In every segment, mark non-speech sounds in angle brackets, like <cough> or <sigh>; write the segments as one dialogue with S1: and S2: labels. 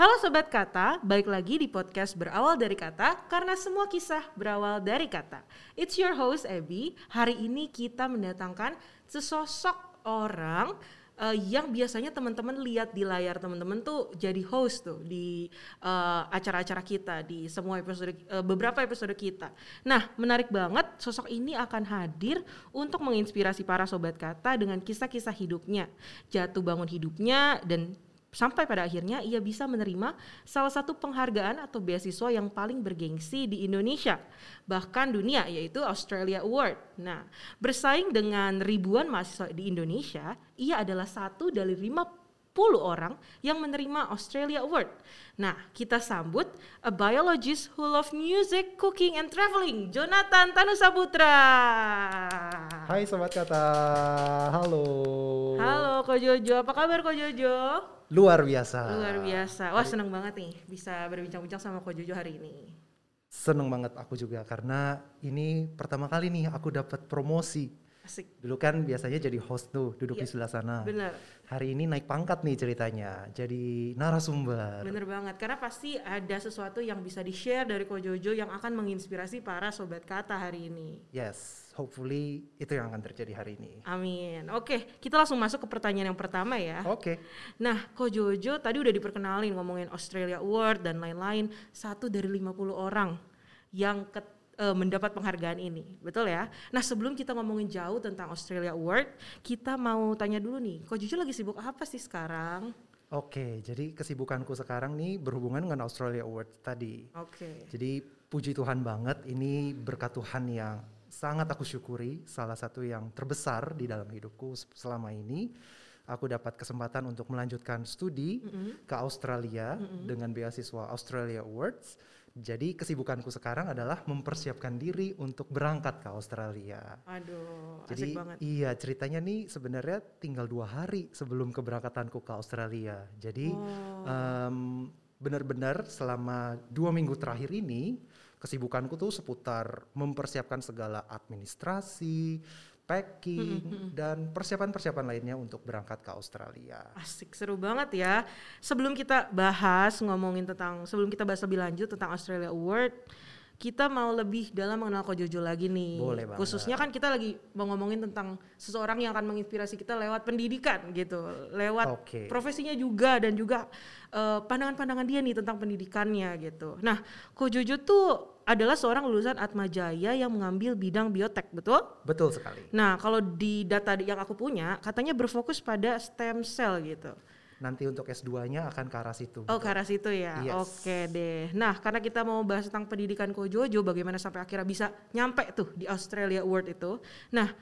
S1: Halo Sobat Kata, balik lagi di podcast berawal dari kata karena semua kisah berawal dari kata. It's your host Abby. Hari ini kita mendatangkan sesosok orang uh, yang biasanya teman-teman lihat di layar teman-teman tuh jadi host tuh di uh, acara-acara kita di semua episode uh, beberapa episode kita. Nah, menarik banget sosok ini akan hadir untuk menginspirasi para sobat kata dengan kisah-kisah hidupnya, jatuh bangun hidupnya dan sampai pada akhirnya ia bisa menerima salah satu penghargaan atau beasiswa yang paling bergengsi di Indonesia bahkan dunia yaitu Australia Award. Nah, bersaing dengan ribuan mahasiswa di Indonesia, ia adalah satu dari 50 orang yang menerima Australia Award. Nah, kita sambut a biologist who love music, cooking and traveling, Jonathan Tanusaputra.
S2: Hai sobat kata, halo.
S1: Halo Ko Jojo, apa kabar Ko Jojo?
S2: Luar biasa.
S1: Luar biasa. Wah, seneng banget nih bisa berbincang-bincang sama Ko Jojo hari ini.
S2: Seneng banget aku juga karena ini pertama kali nih aku dapat promosi.
S1: Asik.
S2: Dulu kan biasanya jadi host tuh duduk
S1: Iya,
S2: di sebelah sana.
S1: Bener,
S2: Hari ini naik pangkat nih ceritanya, jadi narasumber.
S1: bener banget. Karena pasti ada sesuatu yang bisa di-share dari Ko Jojo yang akan menginspirasi para sobat kata hari ini.
S2: Yes, hopefully itu yang akan terjadi hari ini.
S1: Amin. Oke, kita langsung masuk ke pertanyaan yang pertama ya.
S2: Oke,
S1: Nah, Ko Jojo tadi udah diperkenalin ngomongin Australia Award dan lain-lain. Satu dari 50 orang yang ke- eh, mendapat penghargaan ini. Betul ya? Nah, sebelum kita ngomongin jauh tentang Australia Award, kita mau tanya dulu nih, Ko Jojo lagi sibuk apa sih sekarang?
S2: oke. Jadi kesibukanku sekarang nih berhubungan dengan Australia Award tadi.
S1: Oke.
S2: Jadi puji Tuhan banget, ini berkat Tuhan yang sangat aku syukuri, salah satu yang terbesar di dalam hidupku se- selama ini. Aku dapat kesempatan untuk melanjutkan studi ke Australia dengan beasiswa Australia Awards. Jadi kesibukanku sekarang adalah mempersiapkan diri untuk berangkat ke Australia.
S1: Aduh, asik
S2: Jadi
S1: banget.
S2: iya ceritanya nih sebenarnya tinggal dua hari sebelum keberangkatanku ke Australia. Jadi
S1: Oh.
S2: em, benar-benar selama dua minggu terakhir ini kesibukanku tuh seputar mempersiapkan segala administrasi, packing dan persiapan-persiapan lainnya untuk berangkat ke Australia.
S1: Asik, seru banget ya. Sebelum kita bahas ngomongin tentang, sebelum kita bahas lebih lanjut tentang Australia Award, kita mau lebih dalam mengenal Ko Jojo lagi nih.
S2: Boleh banget.
S1: Khususnya kan kita lagi mau ngomongin tentang seseorang yang akan menginspirasi kita lewat pendidikan gitu, lewat
S2: Oke.
S1: profesinya juga dan juga eh, pandangan-pandangan dia nih tentang pendidikannya gitu. Nah, Ko Jojo tuh adalah seorang lulusan Atma Jaya yang mengambil bidang biotek, betul?
S2: Betul sekali.
S1: Nah, kalau di data yang aku punya, katanya berfokus pada stem cell gitu.
S2: Nanti untuk S2-nya akan ke arah situ.
S1: Oh, ke arah situ ya.
S2: Yes.
S1: Oke deh. Nah, karena kita mau bahas tentang pendidikan Ko Jojo, bagaimana sampai akhirnya bisa nyampe tuh di Australia Award itu. Nah,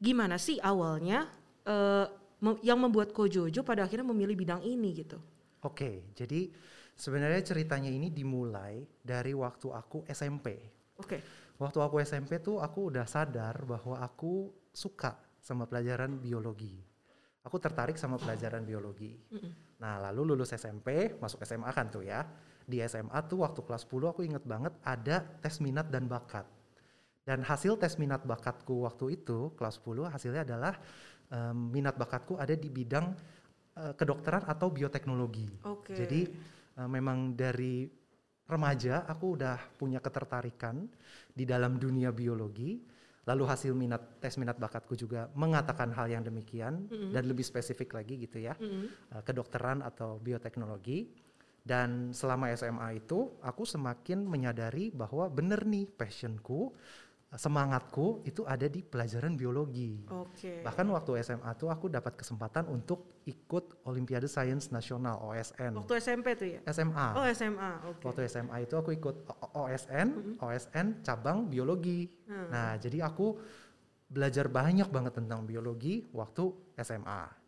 S1: gimana sih awalnya eh, mem- yang membuat Ko Jojo pada akhirnya memilih bidang ini gitu?
S2: Oke, jadi sebenarnya ceritanya ini dimulai dari waktu aku SMP.
S1: Oke.
S2: Waktu aku SMP tuh aku udah sadar bahwa aku suka sama pelajaran biologi. Aku tertarik sama pelajaran biologi. Nah, lalu lulus SMP, masuk SMA kan tuh ya. Di SMA tuh waktu kelas 10 aku inget banget ada tes minat dan bakat. Dan hasil tes minat bakatku waktu itu, kelas 10 hasilnya adalah em, minat bakatku ada di bidang eh, kedokteran atau bioteknologi.
S1: Oke.
S2: Jadi eh, memang dari remaja aku udah punya ketertarikan di dalam dunia biologi. Lalu hasil minat tes minat bakatku juga mengatakan hal yang demikian dan lebih spesifik lagi gitu ya.
S1: Mm-mm.
S2: eh, kedokteran atau bioteknologi. Dan selama SMA itu aku semakin menyadari bahwa bener nih passionku, semangatku itu ada di pelajaran biologi.
S1: Oke.
S2: Bahkan waktu SMA tuh aku dapat kesempatan untuk ikut Olimpiade Sains Nasional OSN.
S1: Waktu SMP tuh ya?
S2: SMA.
S1: Oh, SMA. Oke.
S2: Waktu SMA itu aku ikut OSN, OSN cabang biologi.
S1: Hmm.
S2: Nah, jadi aku belajar banyak banget tentang biologi waktu SMA.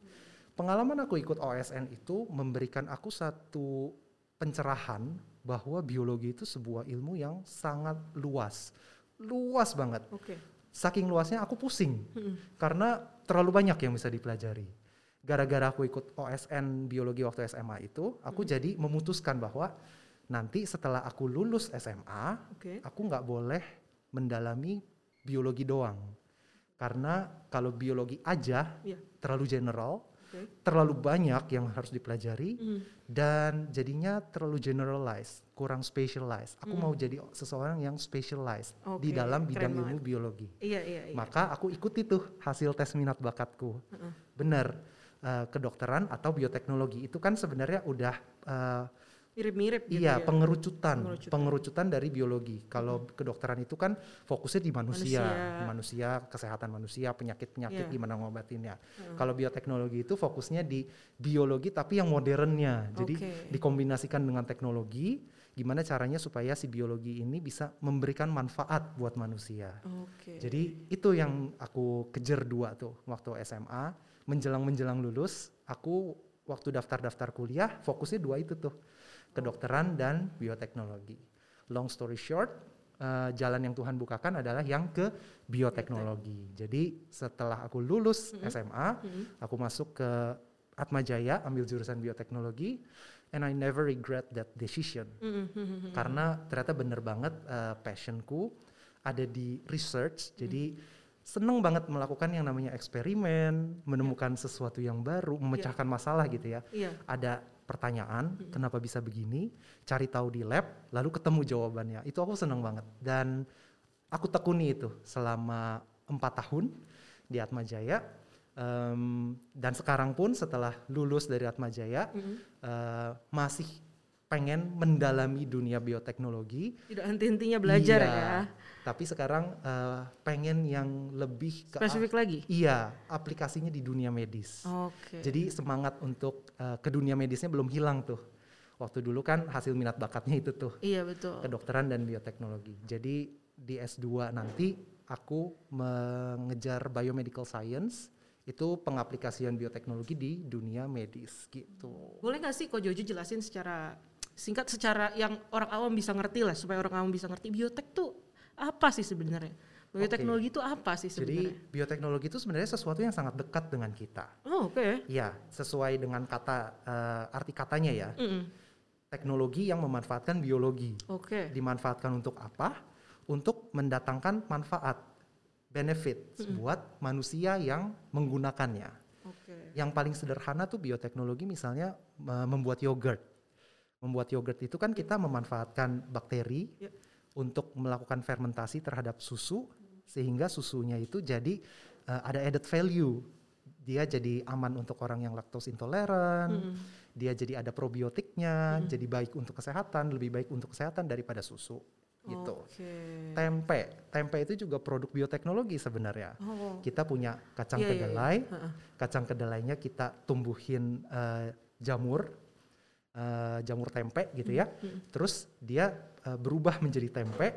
S2: Pengalaman aku ikut OSN itu memberikan aku satu pencerahan bahwa biologi itu sebuah ilmu yang sangat luas. Luas banget.
S1: Oke.
S2: Saking luasnya aku pusing
S1: Mm-mm.
S2: karena terlalu banyak yang bisa dipelajari. Gara-gara aku ikut OSN biologi waktu SMA itu, aku jadi memutuskan bahwa nanti setelah aku lulus SMA,
S1: Oke.
S2: aku nggak boleh mendalami biologi doang. Karena kalau biologi aja
S1: Iya.
S2: terlalu general, Terlalu banyak yang harus dipelajari
S1: Hmm.
S2: dan jadinya terlalu generalized, kurang specialized. Aku mau jadi seseorang yang specialized di
S1: Oke,
S2: dalam
S1: keren
S2: bidang
S1: banget.
S2: ilmu biologi.
S1: Iya iya iya.
S2: Maka aku ikuti tuh hasil tes minat bakatku.
S1: Heeh.
S2: Bener, eh, kedokteran atau bioteknologi itu kan sebenarnya udah eh,
S1: Mirip-mirip gitu
S2: iya
S1: ya.
S2: pengerucutan,
S1: Pengerucutan.
S2: pengerucutan dari biologi. Kalau kedokteran itu kan fokusnya di manusia,
S1: Manusia.
S2: manusia, kesehatan manusia, penyakit-penyakit
S1: Iya.
S2: gimana ngobatinnya. Kalau bioteknologi itu fokusnya di biologi tapi yang modernnya. Jadi
S1: Oke.
S2: dikombinasikan dengan teknologi, gimana caranya supaya si biologi ini bisa memberikan manfaat buat manusia.
S1: Oke.
S2: Jadi itu yang aku kejar dua tuh waktu SMA, menjelang menjelang lulus, aku waktu daftar-daftar kuliah fokusnya dua itu tuh, kedokteran dan bioteknologi. Long story short, eh, jalan yang Tuhan bukakan adalah yang ke bioteknologi. Jadi setelah aku lulus SMA, aku masuk ke Atma Jaya ambil jurusan bioteknologi, and I never regret that decision.
S1: Mm, mm, mm, mm.
S2: karena ternyata bener banget eh, passionku ada di research. Jadi seneng banget melakukan yang namanya eksperimen menemukan sesuatu yang baru memecahkan masalah gitu ya.
S1: Iya.
S2: ada pertanyaan kenapa bisa begini? Cari tahu di lab lalu ketemu jawabannya. Itu aku seneng banget. Dan aku tekuni itu selama empat tahun di Atma Jaya. Em, dan sekarang pun setelah lulus dari Atma Jaya
S1: Mm-mm.
S2: eh, masih pengen mendalami dunia bioteknologi.
S1: Tidak henti-hentinya belajar
S2: Iya,
S1: ya.
S2: Tapi sekarang eh, pengen yang lebih ke
S1: Spesifik lagi.
S2: iya aplikasinya di dunia medis.
S1: Oke.
S2: Jadi semangat untuk eh, ke dunia medisnya belum hilang tuh. Waktu dulu kan hasil minat bakatnya itu tuh
S1: Iya betul.
S2: kedokteran dan bioteknologi. Jadi di S2 nanti aku mengejar biomedical science itu pengaplikasian bioteknologi di dunia medis gitu.
S1: Boleh nggak sih Ko Jojo jelasin secara singkat secara yang orang awam bisa ngerti lah supaya orang awam bisa ngerti biotek tuh apa sih sebenarnya? Bioteknologi itu apa sih
S2: Jadi
S1: sebenarnya?
S2: bioteknologi itu sebenarnya sesuatu yang sangat dekat dengan kita.
S1: Oh, oke.
S2: Ya, sesuai dengan kata eh, arti katanya ya.
S1: Mm-mm.
S2: Teknologi yang memanfaatkan biologi.
S1: Oke.
S2: Dimanfaatkan untuk apa? Untuk mendatangkan manfaat, benefit buat manusia yang menggunakannya.
S1: Oke.
S2: Yang paling sederhana tuh bioteknologi misalnya me- membuat yogurt. Membuat yogurt itu kan kita memanfaatkan bakteri
S1: Ya.
S2: untuk melakukan fermentasi terhadap susu sehingga susunya itu jadi uh, ada added value. Dia jadi aman untuk orang yang laktos intoleran,
S1: Mm-mm.
S2: dia jadi ada probiotiknya, jadi baik untuk kesehatan, lebih baik untuk kesehatan daripada susu gitu. Tempe, tempe itu juga produk bioteknologi sebenarnya.
S1: Oh.
S2: Kita punya kacang
S1: Iya, iya, iya.
S2: kedelai,
S1: Heeh.
S2: kacang kedelainya kita tumbuhin eh, jamur, eh, jamur tempe gitu ya.
S1: Mm-mm.
S2: Terus dia eh, berubah menjadi tempe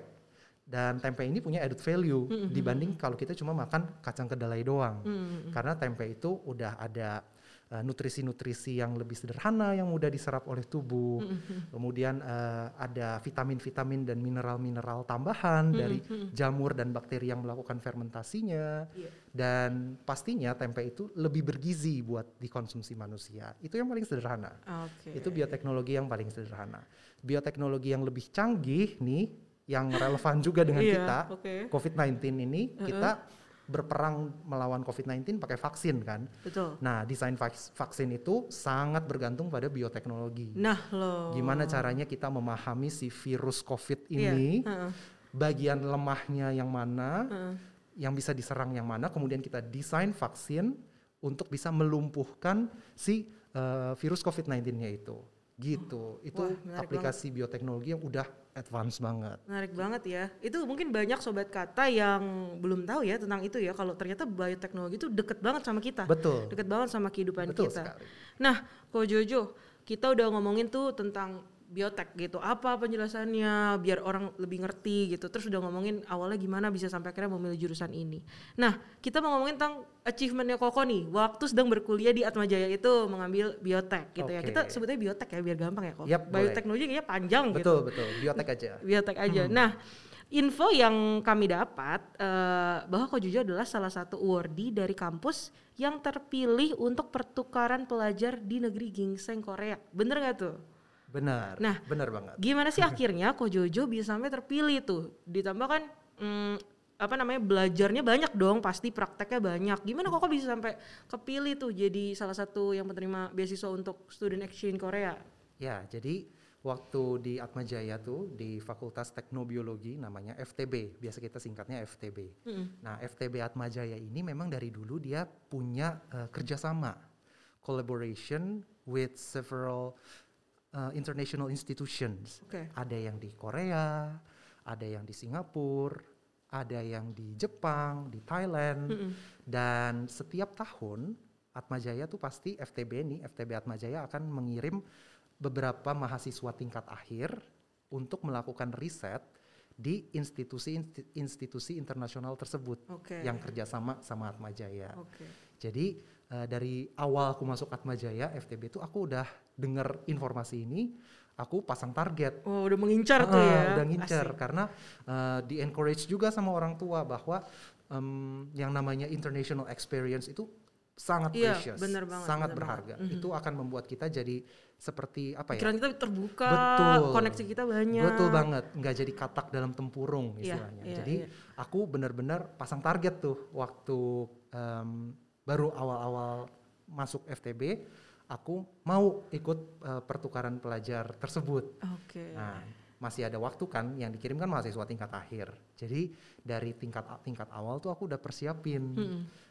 S2: dan tempe ini punya added value
S1: Mm-mm.
S2: dibanding kalau kita cuma makan kacang kedelai doang.
S1: Mm-mm.
S2: Karena tempe itu udah ada eh, nutrisi-nutrisi yang lebih sederhana yang mudah diserap oleh tubuh.
S1: Mm-mm.
S2: Kemudian eh, ada vitamin-vitamin dan mineral-mineral tambahan dari
S1: Mm-mm.
S2: jamur dan bakteri yang melakukan fermentasinya.
S1: Iya.
S2: Dan pastinya tempe itu lebih bergizi buat dikonsumsi manusia. Itu yang paling sederhana.
S1: Oke.
S2: Itu bioteknologi yang paling sederhana. Bioteknologi yang lebih canggih nih, yang relevan juga dengan
S1: Iya,
S2: kita,
S1: Oke.
S2: COVID-19 ini, kita berperang melawan COVID-19 pakai vaksin kan.
S1: Betul.
S2: Nah, desain vaks- vaksin itu sangat bergantung pada bioteknologi.
S1: Nah loh.
S2: Gimana caranya kita memahami si virus COVID
S1: Iya,
S2: ini,
S1: heeh,
S2: bagian lemahnya yang mana,
S1: heeh.
S2: yang bisa diserang yang mana, kemudian kita desain vaksin untuk bisa melumpuhkan si eh, virus COVID-19-nya itu. Gitu. Itu
S1: Wah,
S2: aplikasi bioteknologi yang udah advance banget.
S1: Menarik banget ya. Itu mungkin banyak sobat kata yang belum tahu ya tentang itu ya. Kalau ternyata bioteknologi itu deket banget sama kita.
S2: Betul.
S1: Deket banget sama kehidupan
S2: Betul
S1: kita.
S2: sekali.
S1: Nah, Ko Jojo, kita udah ngomongin tuh tentang biotek gitu. Apa penjelasannya biar orang lebih ngerti gitu. Terus udah ngomongin awalnya gimana bisa sampai akhirnya memilih jurusan ini. Nah, kita mau ngomongin tentang achievementnya Koko nih. Waktu sedang berkuliah di Atmajaya itu mengambil biotek gitu ya.
S2: Oke.
S1: Kita sebutnya biotek ya biar gampang ya kok.
S2: Boleh.
S1: Bioteknologi kayaknya panjang gitu
S2: Betul, betul. Biotek aja. <laughs>
S1: biotek aja. Nah, info yang kami dapat eh, bahwa Kojojo adalah salah satu awardee dari kampus yang terpilih untuk pertukaran pelajar di negeri gingseng Korea. Bener nggak tuh?
S2: Benar.
S1: Nah,
S2: benar banget.
S1: Gimana sih <laughs> akhirnya Kojojo bisa sampai terpilih tuh? Ditambah kan mm, apa namanya belajarnya banyak dong pasti prakteknya banyak gimana kok bisa sampai kepilih tuh jadi salah satu yang menerima beasiswa untuk student exchange Korea
S2: Ya, jadi waktu di Atmajaya tuh di Fakultas Teknobiologi namanya FTB, biasa kita singkatnya FTB. Nah, FTB Atmajaya ini memang dari dulu dia punya eh, kerjasama, collaboration with several uh, international institutions.
S1: Oke.
S2: Ada yang di Korea, ada yang di Singapura, ada yang di Jepang, di Thailand, dan setiap tahun Atmajaya tuh pasti FTB nih, FTB Atmajaya akan mengirim beberapa mahasiswa tingkat akhir untuk melakukan riset di institusi-institusi internasional tersebut
S1: Oke.
S2: yang kerjasama sama Atmajaya.
S1: oke
S2: Jadi eh, dari awal aku masuk Atmajaya FTB itu aku udah dengar informasi ini, aku pasang target.
S1: oh udah mengincar tuh
S2: Ah,
S1: ya
S2: Udah ngincer
S1: Asik.
S2: karena eh, di encourage juga sama orang tua bahwa em, yang namanya international experience itu sangat
S1: Iya,
S2: precious,
S1: bener banget,
S2: sangat
S1: bener
S2: berharga.
S1: banget. Mhm.
S2: Itu akan membuat kita jadi seperti apa ya?
S1: pikiran kita terbuka
S2: Betul.
S1: koneksi kita banyak
S2: Betul banget, nggak jadi katak dalam tempurung
S1: Iya,
S2: istilahnya.
S1: iya,
S2: jadi
S1: iya.
S2: aku benar-benar pasang target tuh waktu em, baru awal-awal masuk FTB, aku mau ikut eh, pertukaran pelajar tersebut.
S1: oke
S2: Nah, masih ada waktu kan yang dikirim kan mahasiswa tingkat akhir. Jadi dari tingkat tingkat awal tuh aku udah persiapin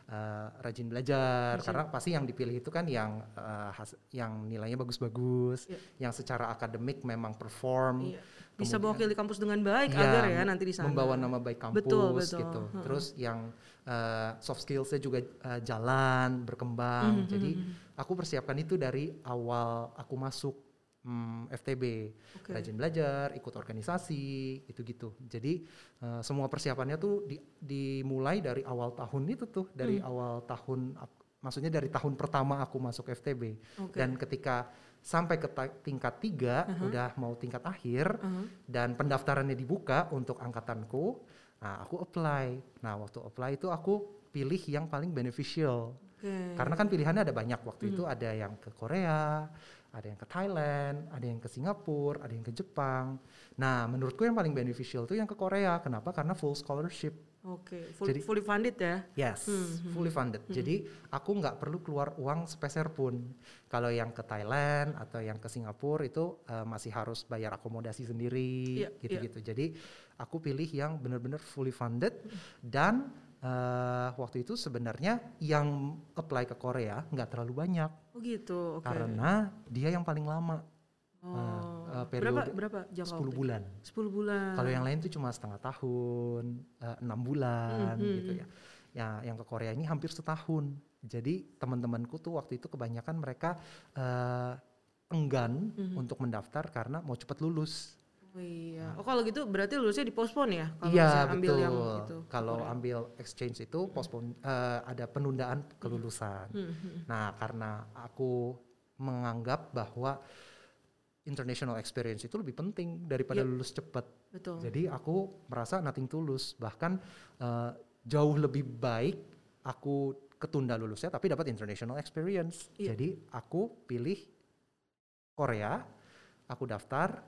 S2: eh, rajin belajar karena pasti yang dipilih itu kan yang eh, has- yang nilainya bagus-bagus,
S1: Iya.
S2: yang secara akademik memang perform.
S1: Iya. bisa mewakili kampus dengan baik
S2: Iya,
S1: agar ya nanti di sana
S2: membawa nama baik kampus
S1: Betul, betul.
S2: gitu.
S1: Heeh.
S2: Terus yang eh, soft skillsnya juga eh, jalan berkembang.
S1: Mhm,
S2: Jadi aku persiapkan itu dari awal aku masuk hmm, FTB,
S1: Oke.
S2: rajin belajar, ikut organisasi, gitu-gitu. Jadi eh, semua persiapannya tuh di- dimulai dari awal tahun itu tuh, dari
S1: Hmm.
S2: awal tahun, ak- maksudnya dari tahun pertama aku masuk FTB.
S1: Oke.
S2: Dan ketika sampai ke tingkat tiga, udah mau tingkat akhir,
S1: Uh-huh.
S2: dan pendaftarannya dibuka untuk angkatanku, nah aku apply. Nah waktu apply itu aku pilih yang paling beneficial.
S1: Oke.
S2: Karena kan pilihannya ada banyak waktu itu ada yang ke Korea, ada yang ke Thailand, ada yang ke Singapura, ada yang ke Jepang. Nah menurutku yang paling beneficial itu yang ke Korea. Kenapa? Karena full scholarship.
S1: Oke, full,
S2: Jadi-
S1: fully funded ya.
S2: Yes, fully funded. Jadi aku nggak perlu keluar uang sepeser pun. Kalau yang ke Thailand atau yang ke Singapura itu eh, masih harus bayar akomodasi sendiri,
S1: Iya,
S2: gitu-gitu. Jadi aku pilih yang benar-benar fully funded dan eh, waktu itu sebenarnya yang apply ke Korea nggak terlalu banyak
S1: Oh gitu, oke.
S2: karena dia yang paling lama,
S1: Oh. berapa
S2: periode
S1: berapa jangka
S2: 10
S1: waktu?
S2: bulan.
S1: 10 bulan.
S2: Kalau yang lain tuh cuma setengah tahun, eh, enam bulan
S1: Mhm,
S2: gitu ya. Ya, yang ke Korea ini hampir setahun. Jadi teman-temanku tuh waktu itu kebanyakan mereka eh, enggan
S1: Mhm.
S2: untuk mendaftar karena mau cepat lulus.
S1: Oh iya. Oh kalau gitu berarti lulusnya dipospon ya? Kalau
S2: Iya
S1: ambil
S2: betul.
S1: yang itu.
S2: Kalau ambil exchange itu postpone eh, ada penundaan kelulusan.
S1: Hmm,
S2: Nah karena aku menganggap bahwa international experience itu lebih penting daripada
S1: Iya.
S2: lulus cepat.
S1: Betul.
S2: Jadi aku merasa nothing tulus, bahkan eh, jauh lebih baik aku ketunda lulusnya tapi dapat international experience.
S1: Iya.
S2: Jadi aku pilih Korea, aku daftar,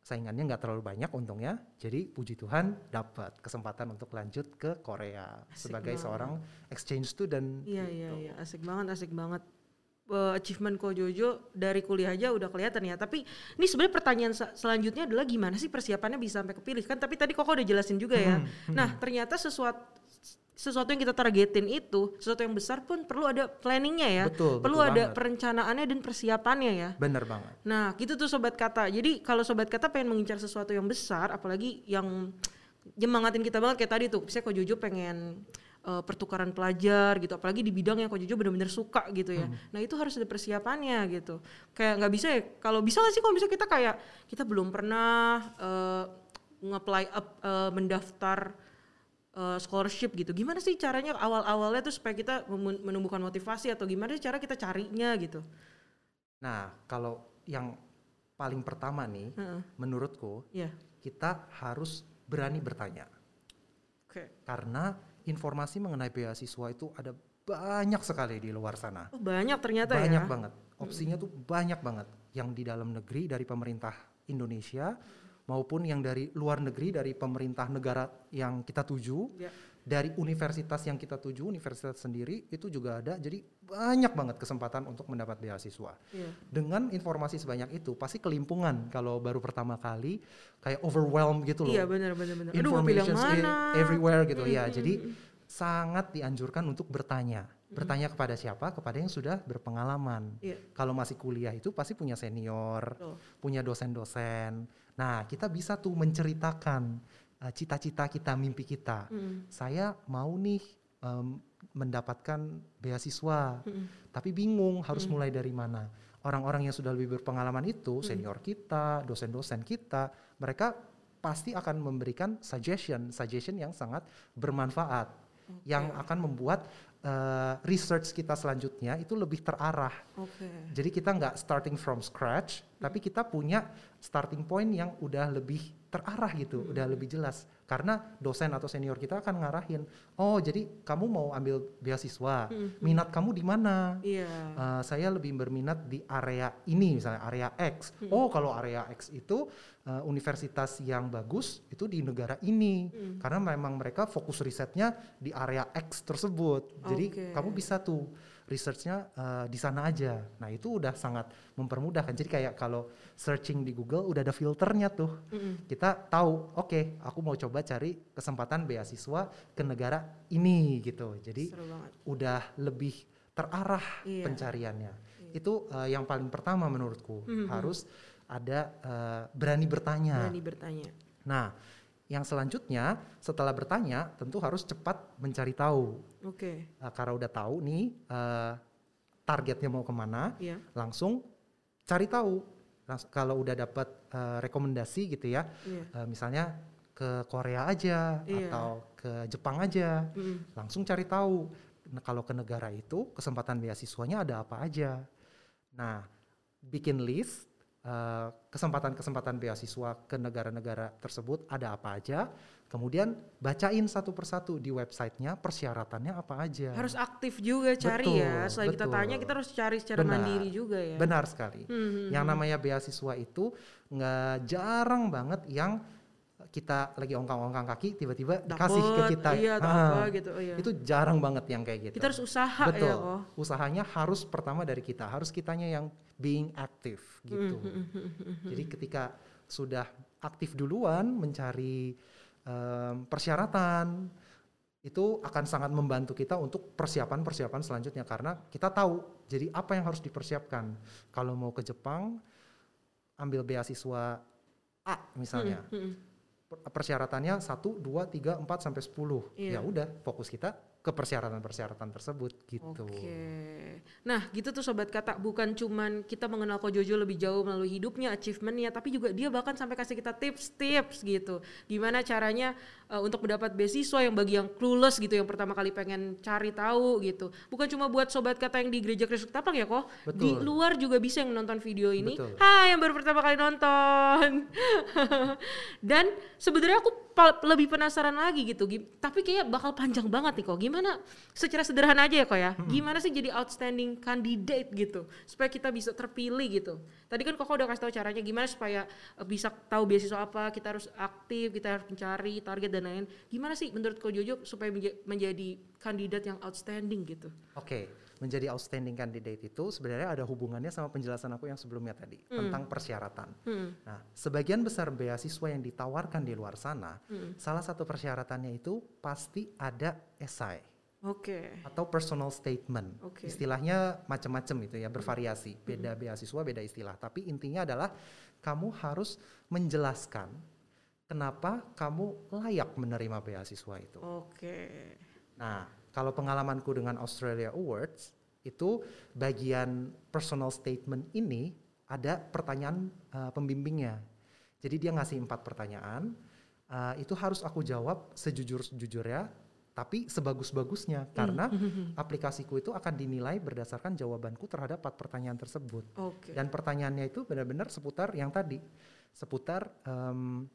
S2: saingannya nggak terlalu banyak untungnya. Jadi puji Tuhan dapat kesempatan untuk lanjut ke Korea
S1: Asik
S2: sebagai
S1: banget.
S2: seorang exchange student.
S1: Iya
S2: gitu.
S1: iya iya, asik banget, asik banget. Eh, achievement Ko Jojo dari kuliah aja udah kelihatan ya. Tapi ini sebenarnya pertanyaan selanjutnya adalah gimana sih persiapannya bisa sampai kepilih kan? Tapi tadi Koko udah jelasin juga ya.
S2: Hmm,
S1: Nah ternyata sesuatu sesuatu yang kita targetin itu, sesuatu yang besar pun perlu ada planningnya ya.
S2: Betul,
S1: perlu
S2: betul
S1: ada
S2: banget.
S1: perencanaannya dan persiapannya ya.
S2: Bener banget.
S1: Nah, gitu tuh sobat kata. Jadi kalau sobat kata pengen mengincar sesuatu yang besar, apalagi yang nyemangatin kita banget kayak tadi tuh. Misalnya Ko Jojo pengen eh, pertukaran pelajar gitu, apalagi di bidang yang Ko Jojo bener-bener suka gitu ya. Nah itu harus ada persiapannya gitu. Kayak nggak bisa ya. Kalau bisa nggak sih kalau bisa kita kayak kita belum pernah eh, nge-apply up, eh, mendaftar scholarship gitu. Gimana sih caranya awal-awalnya tuh supaya kita menumbuhkan motivasi atau gimana sih cara kita carinya gitu?
S2: Nah kalau yang paling pertama nih,
S1: Heeh.
S2: menurutku
S1: Ya,
S2: kita harus berani bertanya.
S1: oke.
S2: Karena informasi mengenai beasiswa itu ada banyak sekali di luar sana.
S1: Oh, banyak ternyata
S2: banyak
S1: ya.
S2: banget. Opsinya tuh banyak banget. Yang di dalam negeri dari pemerintah Indonesia maupun yang dari luar negeri dari pemerintah negara yang kita tuju,
S1: Ya.
S2: Dari universitas yang kita tuju, universitas sendiri itu juga ada. Jadi banyak banget kesempatan untuk mendapat beasiswa.
S1: Iya.
S2: Dengan informasi sebanyak itu pasti kelimpungan kalau baru pertama kali kayak overwhelmed gitu loh.
S1: Iya benar benar benar. Aduh mau pilih yang
S2: Information's
S1: mana?
S2: e- everywhere gitu ya.
S1: Mm,
S2: Jadi
S1: mm, mm.
S2: sangat dianjurkan untuk bertanya. Bertanya kepada siapa? Kepada yang sudah berpengalaman.
S1: Iya.
S2: Kalau masih kuliah itu pasti punya senior,
S1: Betul.
S2: punya dosen-dosen. Nah, kita bisa tuh menceritakan uh, cita-cita kita, mimpi kita.
S1: Mm,
S2: Saya mau nih em, mendapatkan beasiswa,
S1: mm,
S2: tapi bingung harus mulai dari mana. Orang-orang yang sudah lebih berpengalaman itu, senior kita, dosen-dosen kita, mereka pasti akan memberikan suggestion, suggestion yang sangat bermanfaat, yang akan membuat eh, research kita selanjutnya itu lebih terarah.
S1: Oke.
S2: Jadi kita nggak starting from scratch, tapi kita punya starting point yang udah lebih terarah gitu, udah lebih jelas. Karena dosen atau senior kita akan ngarahin, oh jadi kamu mau ambil beasiswa, minat kamu di mana?
S1: Iya.
S2: Uh, saya lebih berminat di area ini misalnya area X. Oh kalau area X itu uh, universitas yang bagus itu di negara ini karena memang mereka fokus risetnya di area X tersebut. Jadi
S1: Oke.
S2: kamu bisa tuh researchnya uh, di sana aja. Nah itu udah sangat mempermudahkan. Jadi kayak kalau searching di Google udah ada filternya tuh.
S1: Mm-mm.
S2: Kita tahu, oke aku mau coba cari kesempatan beasiswa ke negara ini gitu. Jadi udah lebih terarah
S1: Iya.
S2: pencariannya. Itu uh, yang paling pertama menurutku
S1: Mhm.
S2: harus ada uh, berani bertanya.
S1: Berani bertanya.
S2: Nah, yang selanjutnya setelah bertanya tentu harus cepat mencari tahu.
S1: Oke.
S2: Uh, karena udah tahu nih uh, targetnya mau ke mana,
S1: Iya.
S2: langsung cari tahu. Langs- kalau udah dapat uh, rekomendasi gitu ya,
S1: Iya.
S2: uh, misalnya ke Korea aja
S1: Iya.
S2: atau ke Jepang aja,
S1: Mm-mm.
S2: langsung cari tahu Nah, kalau ke negara itu kesempatan beasiswanya ada apa aja. Nah, bikin list eh, kesempatan-kesempatan beasiswa ke negara-negara tersebut ada apa aja. Kemudian bacain satu persatu di websitenya persyaratannya apa aja.
S1: Harus aktif juga cari
S2: Betul,
S1: ya. Selain kita tanya, kita harus cari secara
S2: Benar.
S1: mandiri juga ya.
S2: Benar sekali.
S1: Hmm,
S2: Yang namanya beasiswa itu nggak jarang banget yang kita lagi ongkang-ongkang kaki tiba-tiba dikasih ke kita.
S1: Iya, atau
S2: Ah,
S1: apa gitu. Oh, iya.
S2: Itu jarang banget yang kayak gitu.
S1: Kita harus usaha
S2: Betul.
S1: ya kok.
S2: Usahanya harus pertama dari kita, harus kitanya yang being active gitu.
S1: Hmm,
S2: Jadi ketika sudah aktif duluan mencari em, persyaratan itu akan sangat membantu kita untuk persiapan-persiapan selanjutnya karena kita tahu jadi apa yang harus dipersiapkan. Kalau mau ke Jepang ambil beasiswa A misalnya.
S1: Hmm,
S2: Per- Persyaratannya 1 2 3 4 sampai 10.
S1: Iya.
S2: Ya udah, fokus kita ke persyaratan-persyaratan tersebut gitu.
S1: Oke. Nah, gitu tuh sobat kata, bukan cuman kita mengenal Ko Jojo lebih jauh melalui hidupnya, achievementnya, tapi juga dia bahkan sampai kasih kita tips-tips gitu. Gimana caranya uh, untuk mendapat beasiswa yang bagi yang clueless gitu, yang pertama kali pengen cari tahu gitu. Bukan cuma buat sobat kata yang di gereja Kristus Ketapang ya kok, di luar juga bisa yang nonton video ini.
S2: Betul.
S1: Hai yang baru pertama kali nonton. <laughs> Dan sebenarnya aku lebih penasaran lagi gitu. Tapi kayak bakal panjang banget nih kok. Gimana secara sederhana aja ya kok ya. Gimana sih jadi outstanding candidate gitu supaya kita bisa terpilih gitu. Tadi kan kok udah kasih tahu caranya gimana supaya eh, bisa tahu beasiswa apa, kita harus aktif, kita harus mencari target dan lain-lain. Gimana sih menurut Ko Jojo supaya menja- menjadi kandidat yang outstanding gitu?
S2: Oke, menjadi outstanding candidate itu sebenarnya ada hubungannya sama penjelasan aku yang sebelumnya tadi tentang persyaratan.
S1: Hmm.
S2: Nah, sebagian besar beasiswa yang ditawarkan di luar sana,
S1: Hmm.
S2: salah satu persyaratannya itu pasti ada esai
S1: Oke.
S2: atau personal statement.
S1: Oke.
S2: Istilahnya macam-macam itu ya, bervariasi. Beda beasiswa, beda istilah. Tapi intinya adalah kamu harus menjelaskan kenapa kamu layak menerima beasiswa itu.
S1: Oke.
S2: Nah, kalau pengalamanku dengan Australia Awards itu bagian personal statement ini ada pertanyaan uh, pembimbingnya. Jadi dia ngasih empat pertanyaan, uh, itu harus aku jawab sejujur-jujurnya, tapi sebagus-bagusnya karena <laughs> aplikasiku itu akan dinilai berdasarkan jawabanku terhadap empat pertanyaan tersebut.
S1: Oke.
S2: Dan pertanyaannya itu benar-benar seputar yang tadi, seputar em,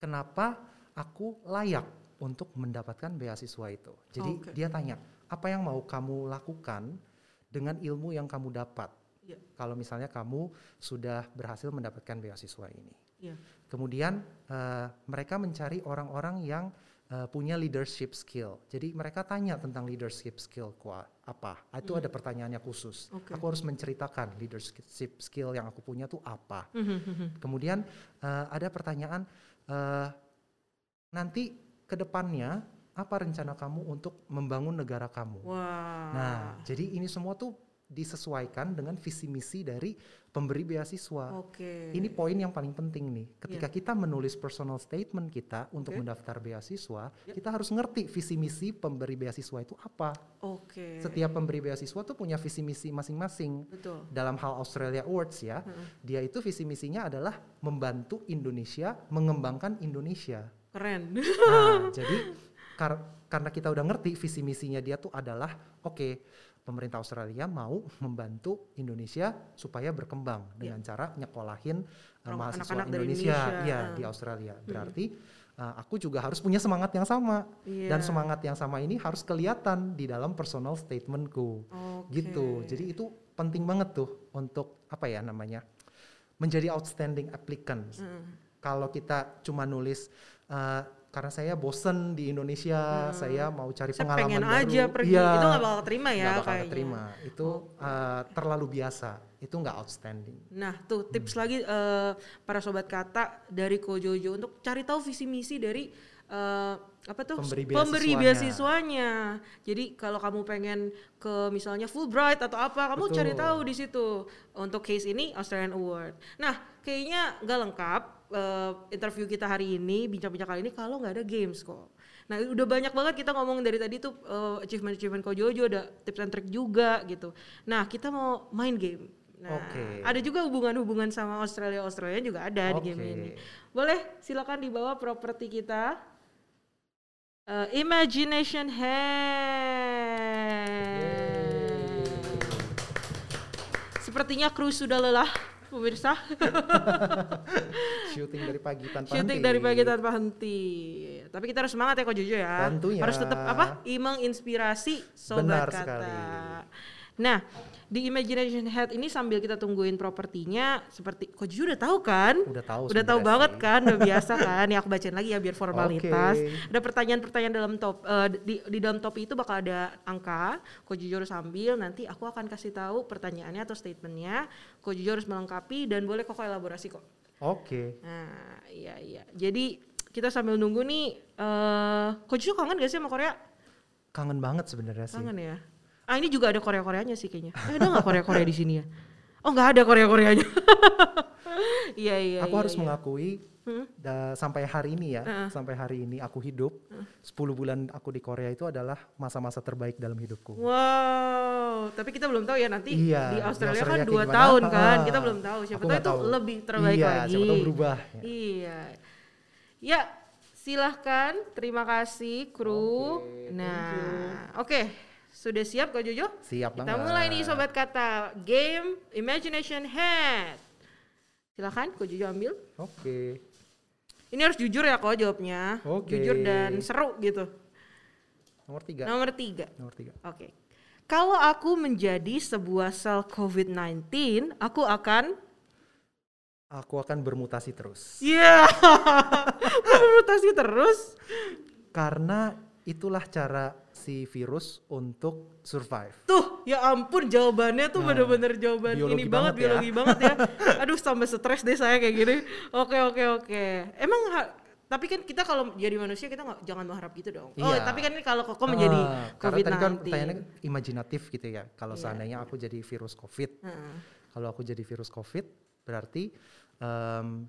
S2: kenapa aku layak untuk mendapatkan beasiswa itu. Jadi
S1: Oke.
S2: dia tanya, apa yang mau kamu lakukan dengan ilmu yang kamu dapat?
S1: Iya.
S2: Kalau misalnya kamu sudah berhasil mendapatkan beasiswa ini.
S1: Iya.
S2: Kemudian eh, mereka mencari orang-orang yang eh, punya leadership skill. Jadi mereka tanya tentang leadership skill kuat apa. Itu ada pertanyaannya khusus.
S1: Hmm. Oke.
S2: Aku harus menceritakan leadership skill yang aku punya tuh apa.
S1: Mhm,
S2: Kemudian eh, ada pertanyaan eh, nanti ke depannya apa rencana kamu untuk membangun negara kamu?
S1: Wah.
S2: Nah, jadi ini semua tuh disesuaikan dengan visi misi dari pemberi beasiswa.
S1: Oke.
S2: Ini poin yang paling penting nih. Ketika kita menulis personal statement kita untuk.
S1: Oke.
S2: mendaftar beasiswa, kita harus ngerti visi misi pemberi beasiswa itu apa.
S1: Oke.
S2: Setiap pemberi beasiswa tuh punya visi misi masing-masing.
S1: Betul.
S2: Dalam hal Australia Awards ya, dia itu visi misinya adalah membantu Indonesia mengembangkan Indonesia.
S1: Keren.
S2: Nah, <laughs> jadi kar- karena kita udah ngerti visi misinya dia tuh adalah oke, pemerintah Australia mau membantu Indonesia supaya berkembang dengan cara nyekolahin uh, mahasiswa
S1: anak-anak dari
S2: Indonesia,
S1: Indonesia,
S2: iya
S1: ah.
S2: di Australia. Berarti uh, aku juga harus punya semangat yang sama
S1: Iya.
S2: dan semangat yang sama ini harus kelihatan di dalam personal statementku.
S1: Oke.
S2: Gitu. Jadi itu penting banget tuh untuk apa ya namanya? menjadi outstanding applicant kalau kita cuma nulis eh, karena saya bosen di Indonesia, saya mau cari
S1: Saya
S2: pengalaman
S1: pengen
S2: baru.
S1: aja pergi.
S2: Iya,
S1: Itu nggak bakal terima ya
S2: nggak bakal
S1: kayaknya.
S2: keterima. Itu eh, terlalu biasa. Itu nggak outstanding.
S1: Nah, tuh tips lagi eh, para sobat kata dari Ko Jojo untuk cari tahu visi misi dari eh, apa tuh
S2: Pemberi
S1: pemberi
S2: beasiswanya.
S1: beasiswanya. Jadi kalau kamu pengen ke misalnya Fulbright atau apa, kamu cari
S2: Betul.
S1: tahu di situ. Untuk case ini Australian Award. Nah, kayaknya nggak lengkap eh, interview kita hari ini, bincang-bincang kali ini kalau nggak ada games kok. Nah, udah banyak banget kita ngomong dari tadi tuh eh, achievement-achievement Ko Jojo, ada tips and trick juga gitu. Nah, kita mau main game. Nah,
S2: Oke.
S1: ada juga hubungan-hubungan sama Australia Australia juga ada di game ini. Boleh silakan dibawa properti kita. Eh, Imagination Hand. Sepertinya kru sudah lelah, pemirsa. <laughs>
S2: Shooting dari pagi tanpa
S1: Syuting
S2: henti.
S1: dari pagi tanpa henti. Tapi kita harus semangat ya kok Jojo ya.
S2: Tentunya.
S1: Harus tetap apa? Menginspirasi sobat
S2: Benar
S1: kata.
S2: sekali.
S1: Nah, di Imagination Head ini sambil kita tungguin propertinya seperti kok Jojo udah tahu kan?
S2: Udah tahu
S1: Udah tahu banget
S2: sih.
S1: kan, udah biasa <laughs> kan. Ya aku bacain lagi ya biar formalitas.
S2: Oke.
S1: Ada pertanyaan-pertanyaan dalam top eh, di di dalam top itu bakal ada angka. Kok harus sambil nanti aku akan kasih tahu pertanyaannya atau statementnya. Kok Jojo harus melengkapi dan boleh kok elaborasi kok.
S2: Oke.
S1: Nah, iya iya. Jadi kita sambil nunggu nih, eh Coach Ju kangen gak sih sama Korea?
S2: Kangen banget sebenarnya sih.
S1: Kangen ya. Ah ini juga ada Korea Koreanya sih kayaknya. Eh, ada nggak Korea Korea di sini ya? Oh nggak ada Korea Koreanya. <laughs> Iya iya.
S2: aku
S1: iya,
S2: harus
S1: iya.
S2: mengakui da- sampai hari ini ya, sampai hari ini aku hidup, 10 bulan aku di Korea itu adalah masa-masa terbaik dalam hidupku.
S1: Wow, tapi kita belum tahu ya nanti
S2: Iya,
S1: di
S2: di
S1: Australia, kan dua tahun kan, kita belum tahu. Siapa
S2: aku
S1: tahu itu
S2: tahu.
S1: lebih terbaik
S2: Iya,
S1: lagi.
S2: siapa tahu berubah, ya.
S1: Iya. Ya, silahkan. Terima kasih kru. Nah, oke. Sudah siap Kak Jojo?
S2: Siap
S1: Kita
S2: banget.
S1: mulai nih sobat kata game Imagination Head. Silakan Kak Jojo ambil.
S2: Oke.
S1: Ini harus jujur ya kok jawabnya.
S2: Oke.
S1: Jujur dan seru gitu.
S2: Nomor tiga.
S1: Nomor tiga.
S2: Nomor tiga.
S1: Oke. Kalau aku menjadi sebuah sel COVID-19, aku akan
S2: Aku akan bermutasi terus.
S1: Iya. <laughs> Bermutasi terus.
S2: Karena itulah cara si virus untuk survive.
S1: Tuh, ya ampun jawabannya tuh bener-bener jawaban ini banget,
S2: banget ya.
S1: biologi banget ya. <laughs> Aduh, sampai stres deh saya kayak gini. Oke, oke, oke. Emang ha- tapi kan kita kalau jadi manusia kita nggak jangan mengharap gitu dong. Oh,
S2: Iya.
S1: tapi kan ini kalau koko menjadi
S2: Ah, karena tadi kan
S1: COVID-19.
S2: pertanyaannya imajinatif gitu ya. Kalau
S1: Iya.
S2: seandainya aku jadi virus COVID,
S1: Heeh.
S2: kalau aku jadi virus COVID, berarti em,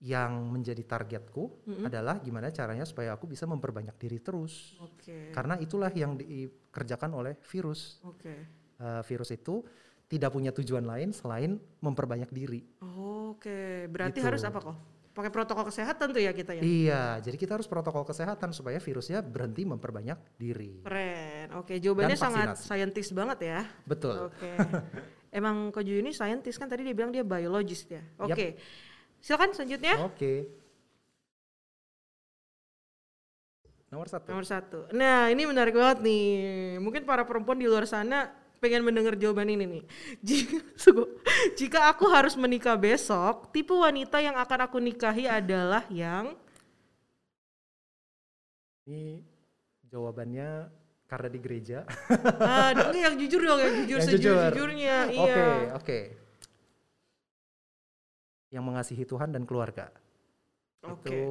S2: yang menjadi targetku adalah gimana caranya supaya aku bisa memperbanyak diri terus.
S1: Oke.
S2: Karena itulah yang dikerjakan oleh virus.
S1: Oke.
S2: Eh, virus itu tidak punya tujuan lain selain memperbanyak diri.
S1: Oke, berarti
S2: Gitu.
S1: harus apa kok? Pakai protokol kesehatan tuh ya kita ya.
S2: Iya, jadi kita harus protokol kesehatan supaya virusnya berhenti memperbanyak diri.
S1: Keren. Oke, jawabannya
S2: Dan
S1: sangat saintis banget ya.
S2: Betul.
S1: Oke. Emang Koju ini saintis kan tadi dia bilang dia biologist ya. Oke. Silakan selanjutnya.
S2: Oke. Nomor satu.
S1: Nomor satu. Nah ini menarik banget nih. Mungkin para perempuan di luar sana pengen mendengar jawaban ini nih. <laughs> Jika, aku harus menikah besok, tipe wanita yang akan aku nikahi adalah yang
S2: Ini jawabannya karena di gereja.
S1: Aduh, yang jujur dong, yang jujur
S2: Yang jujur.
S1: sejujur-jujurnya. Iya.
S2: Oke, oke. Yang mengasihi Tuhan dan keluarga.
S1: Oke.
S2: Itu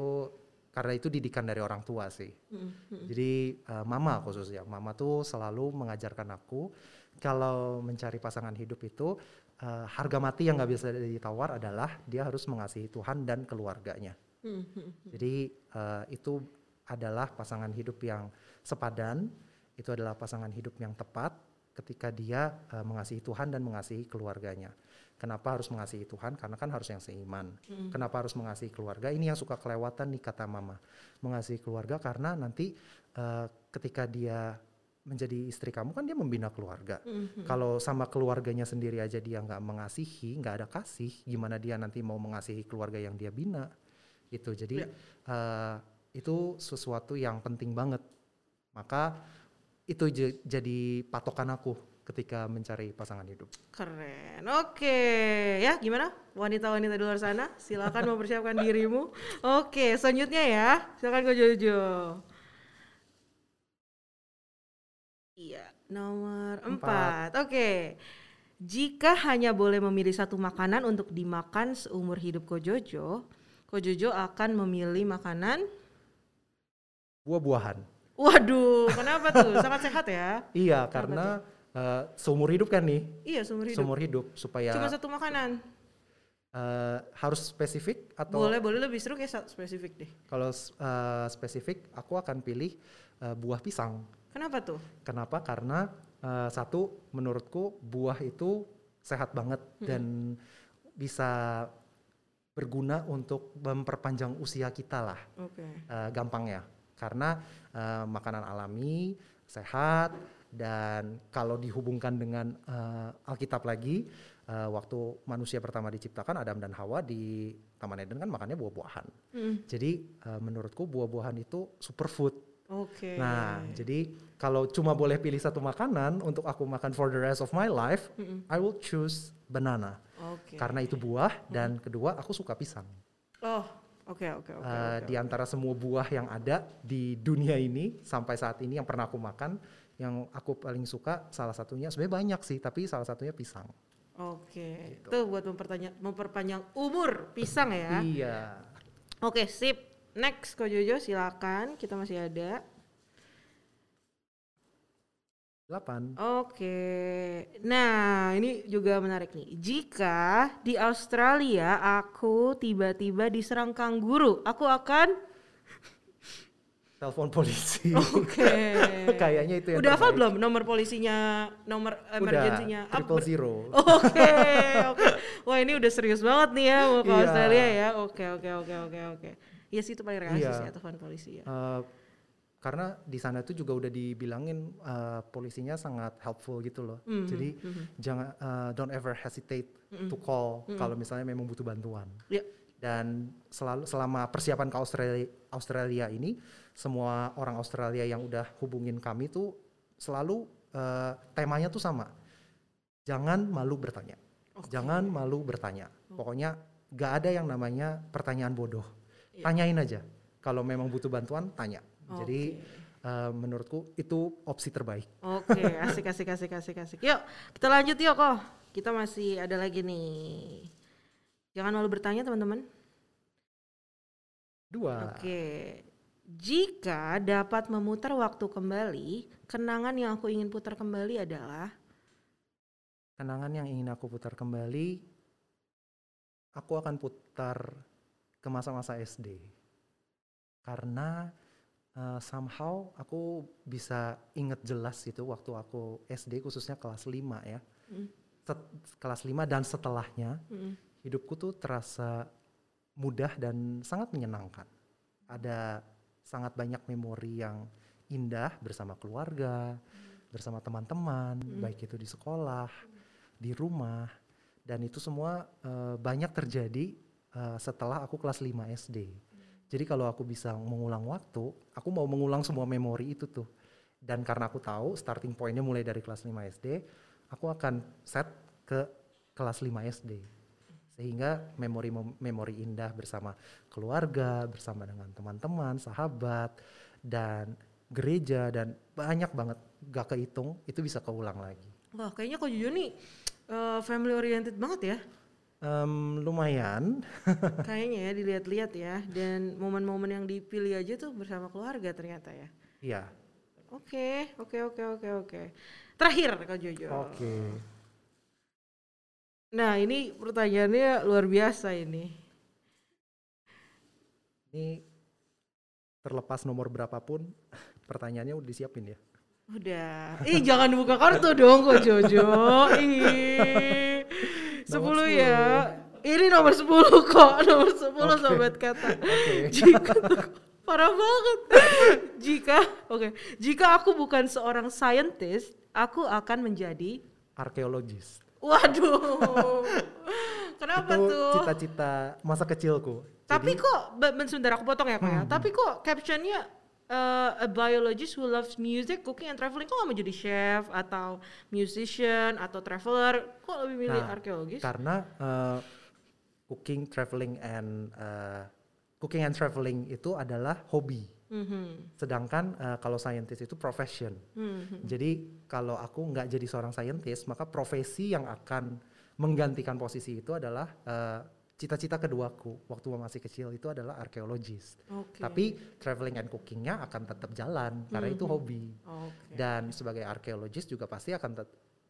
S2: karena itu didikan dari orang tua sih.
S1: Mm, mm.
S2: Jadi eh, mama khususnya, mama tuh selalu mengajarkan aku kalau mencari pasangan hidup itu eh, harga mati yang nggak bisa ditawar adalah dia harus mengasihi Tuhan dan keluarganya.
S1: Mm, mm.
S2: Jadi eh, itu adalah pasangan hidup yang sepadan, itu adalah pasangan hidup yang tepat ketika dia eh, mengasihi Tuhan dan mengasihi keluarganya. Kenapa harus mengasihi Tuhan? Karena kan harus yang seiman.
S1: Mm.
S2: Kenapa harus mengasihi keluarga? Ini yang suka kelewatan nih kata mama. Mengasihi keluarga karena nanti eh, ketika dia menjadi istri kamu kan dia membina keluarga.
S1: Mm, mm.
S2: Kalau sama keluarganya sendiri aja dia nggak mengasihi, nggak ada kasih, gimana dia nanti mau mengasihi keluarga yang dia bina? Gitu. Jadi
S1: Ya.
S2: eh, itu sesuatu yang penting banget. Maka itu jadi patokan aku ketika mencari pasangan hidup.
S1: Keren. Oke, ya gimana? Wanita-wanita di luar sana, silakan mempersiapkan <laughs> dirimu. Oke, selanjutnya ya, silakan Ko Jojo. Iya, nomor empat. Oke. Jika hanya boleh memilih satu makanan untuk dimakan seumur hidup Ko Jojo, Ko Jojo akan memilih makanan
S2: Buah-buahan.
S1: Waduh, kenapa tuh? Sangat sehat ya?
S2: Iya,
S1: Kenapa
S2: karena eh, seumur hidup kan nih,
S1: Iya, seumur hidup.
S2: seumur hidup supaya
S1: Cuma satu makanan.
S2: eh, harus spesifik atau
S1: Boleh, boleh lebih seru kayak spesifik deh.
S2: kalau eh, spesifik aku akan pilih eh, buah pisang.
S1: Kenapa tuh?
S2: Kenapa? Karena eh, satu menurutku buah itu sehat banget dan bisa berguna untuk memperpanjang usia kita lah,
S1: Oke.
S2: eh, gampangnya. Karena eh, makanan alami, sehat dan kalau dihubungkan dengan eh, Alkitab lagi, eh, waktu manusia pertama diciptakan Adam dan Hawa di Taman Eden kan makannya buah-buahan.
S1: Mm,
S2: Jadi eh, menurutku buah-buahan itu superfood.
S1: Oke.
S2: Nah, jadi kalau cuma boleh pilih satu makanan untuk aku makan for the rest of my life,
S1: Mm-mm.
S2: I will choose banana
S1: Oke.
S2: karena itu buah dan kedua aku suka pisang.
S1: Oh, oke oke oke.
S2: Eh,
S1: oke,
S2: di antara semua buah yang ada di dunia ini sampai saat ini yang pernah aku makan, yang aku paling suka salah satunya sebenarnya banyak sih, tapi salah satunya pisang.
S1: Oke.
S2: Gitu.
S1: Tuh buat mempertanya- memperpanjang umur pisang ya.
S2: Iya.
S1: Oke, sip. Next Ko Jojo silakan. Kita masih ada.
S2: 8.
S1: Oke. Nah, ini juga menarik nih. Jika di Australia aku tiba-tiba diserang kanguru, aku akan
S2: Telepon polisi.
S1: Oke. <laughs>
S2: Kayaknya itu yang
S1: Udah hafal belum nomor polisinya, nomor emergensinya?
S2: Udah, triple zero. <laughs>
S1: Oke, oke. Wah ini udah serius banget nih ya mau ke
S2: Iya.
S1: Australia ya. Oke, oke, oke, oke, oke. Iya sih itu paling realistis
S2: Iya.
S1: ya telepon polisi ya.
S2: Eh, karena di sana itu juga udah dibilangin eh, polisinya sangat helpful gitu loh.
S1: Mhm,
S2: Jadi
S1: mhm.
S2: jangan eh, don't ever hesitate to call kalau misalnya memang butuh bantuan.
S1: Ya.
S2: Dan selalu selama persiapan ke Australia Australia ini semua orang Australia yang udah hubungin kami tuh selalu eh, temanya tuh sama. Jangan malu bertanya.
S1: Oke.
S2: Jangan malu bertanya. Pokoknya gak ada yang namanya pertanyaan bodoh.
S1: Iya.
S2: Tanyain aja. Kalau memang butuh bantuan, tanya. Jadi
S1: Oke.
S2: eh, menurutku itu opsi terbaik.
S1: Oke, <laughs> asik, asik, asik, asik, asik. Yuk, kita lanjut yuk kok. Kita masih ada lagi nih. Jangan malu bertanya teman-teman.
S2: Dua.
S1: Oke. Jika dapat memutar waktu kembali, kenangan yang aku ingin putar kembali adalah
S2: Kenangan yang ingin aku putar kembali, aku akan putar ke masa-masa SD. Karena eh, somehow aku bisa inget jelas itu waktu aku SD khususnya kelas 5 ya.
S1: Mm.
S2: Set- kelas 5 dan setelahnya
S1: Mm,
S2: hidupku tuh terasa mudah dan sangat menyenangkan. Ada sangat banyak memori yang indah bersama keluarga, bersama teman-teman, baik itu di sekolah, di rumah, dan itu semua eh, banyak terjadi eh, setelah aku kelas 5 SD. Jadi kalau aku bisa mengulang waktu, aku mau mengulang semua memori itu tuh. Dan karena aku tahu starting pointnya mulai dari kelas 5 SD, aku akan set ke kelas 5 SD. Sehingga memori memori indah bersama keluarga, bersama dengan teman-teman, sahabat dan gereja dan banyak banget gak kehitung itu bisa keulang lagi.
S1: Wah, kayaknya kok jujur nih uh, family oriented banget ya.
S2: Um, lumayan. <laughs>
S1: Kayaknya ya dilihat-lihat ya dan momen-momen yang dipilih aja tuh bersama keluarga ternyata ya.
S2: Iya.
S1: Oke, oke, oke, oke, oke. Terakhir Kak Jojo.
S2: Oke.
S1: Nah ini pertanyaannya luar biasa ini.
S2: Ini terlepas nomor berapapun pertanyaannya udah disiapin ya.
S1: Udah. Ih jangan buka kartu dong kok Jojo. Ih. Sepuluh ya. Ini nomor sepuluh kok, <laughs> nomor sepuluh okay. sobat kata. <laughs> Okay. Jika <laughs> parah banget. jika oke, okay, jika aku bukan seorang scientist, aku akan menjadi
S2: arkeologis.
S1: Waduh. Kenapa
S2: itu
S1: tuh?
S2: Cita-cita masa kecilku.
S1: Tapi Jadi, kok, sebentar aku potong ya kok ya. Hmm. Tapi kok captionnya uh, a biologist who loves music, cooking and traveling kok gak mau jadi chef atau musician atau traveler? Kok lebih milih nah, arkeologis?
S2: Karena uh, cooking, traveling and uh, cooking and traveling itu adalah hobi. Mm-hmm. Sedangkan uh, kalau scientist itu profession. Mm-hmm. Jadi kalau aku nggak jadi seorang scientist, maka profesi yang akan menggantikan posisi itu adalah uh, cita-cita keduaku waktu masih kecil itu adalah arkeologis. Okay. Tapi traveling and cookingnya akan tetap jalan karena mm -hmm. itu hobi. Okay. Dan sebagai arkeologis juga pasti akan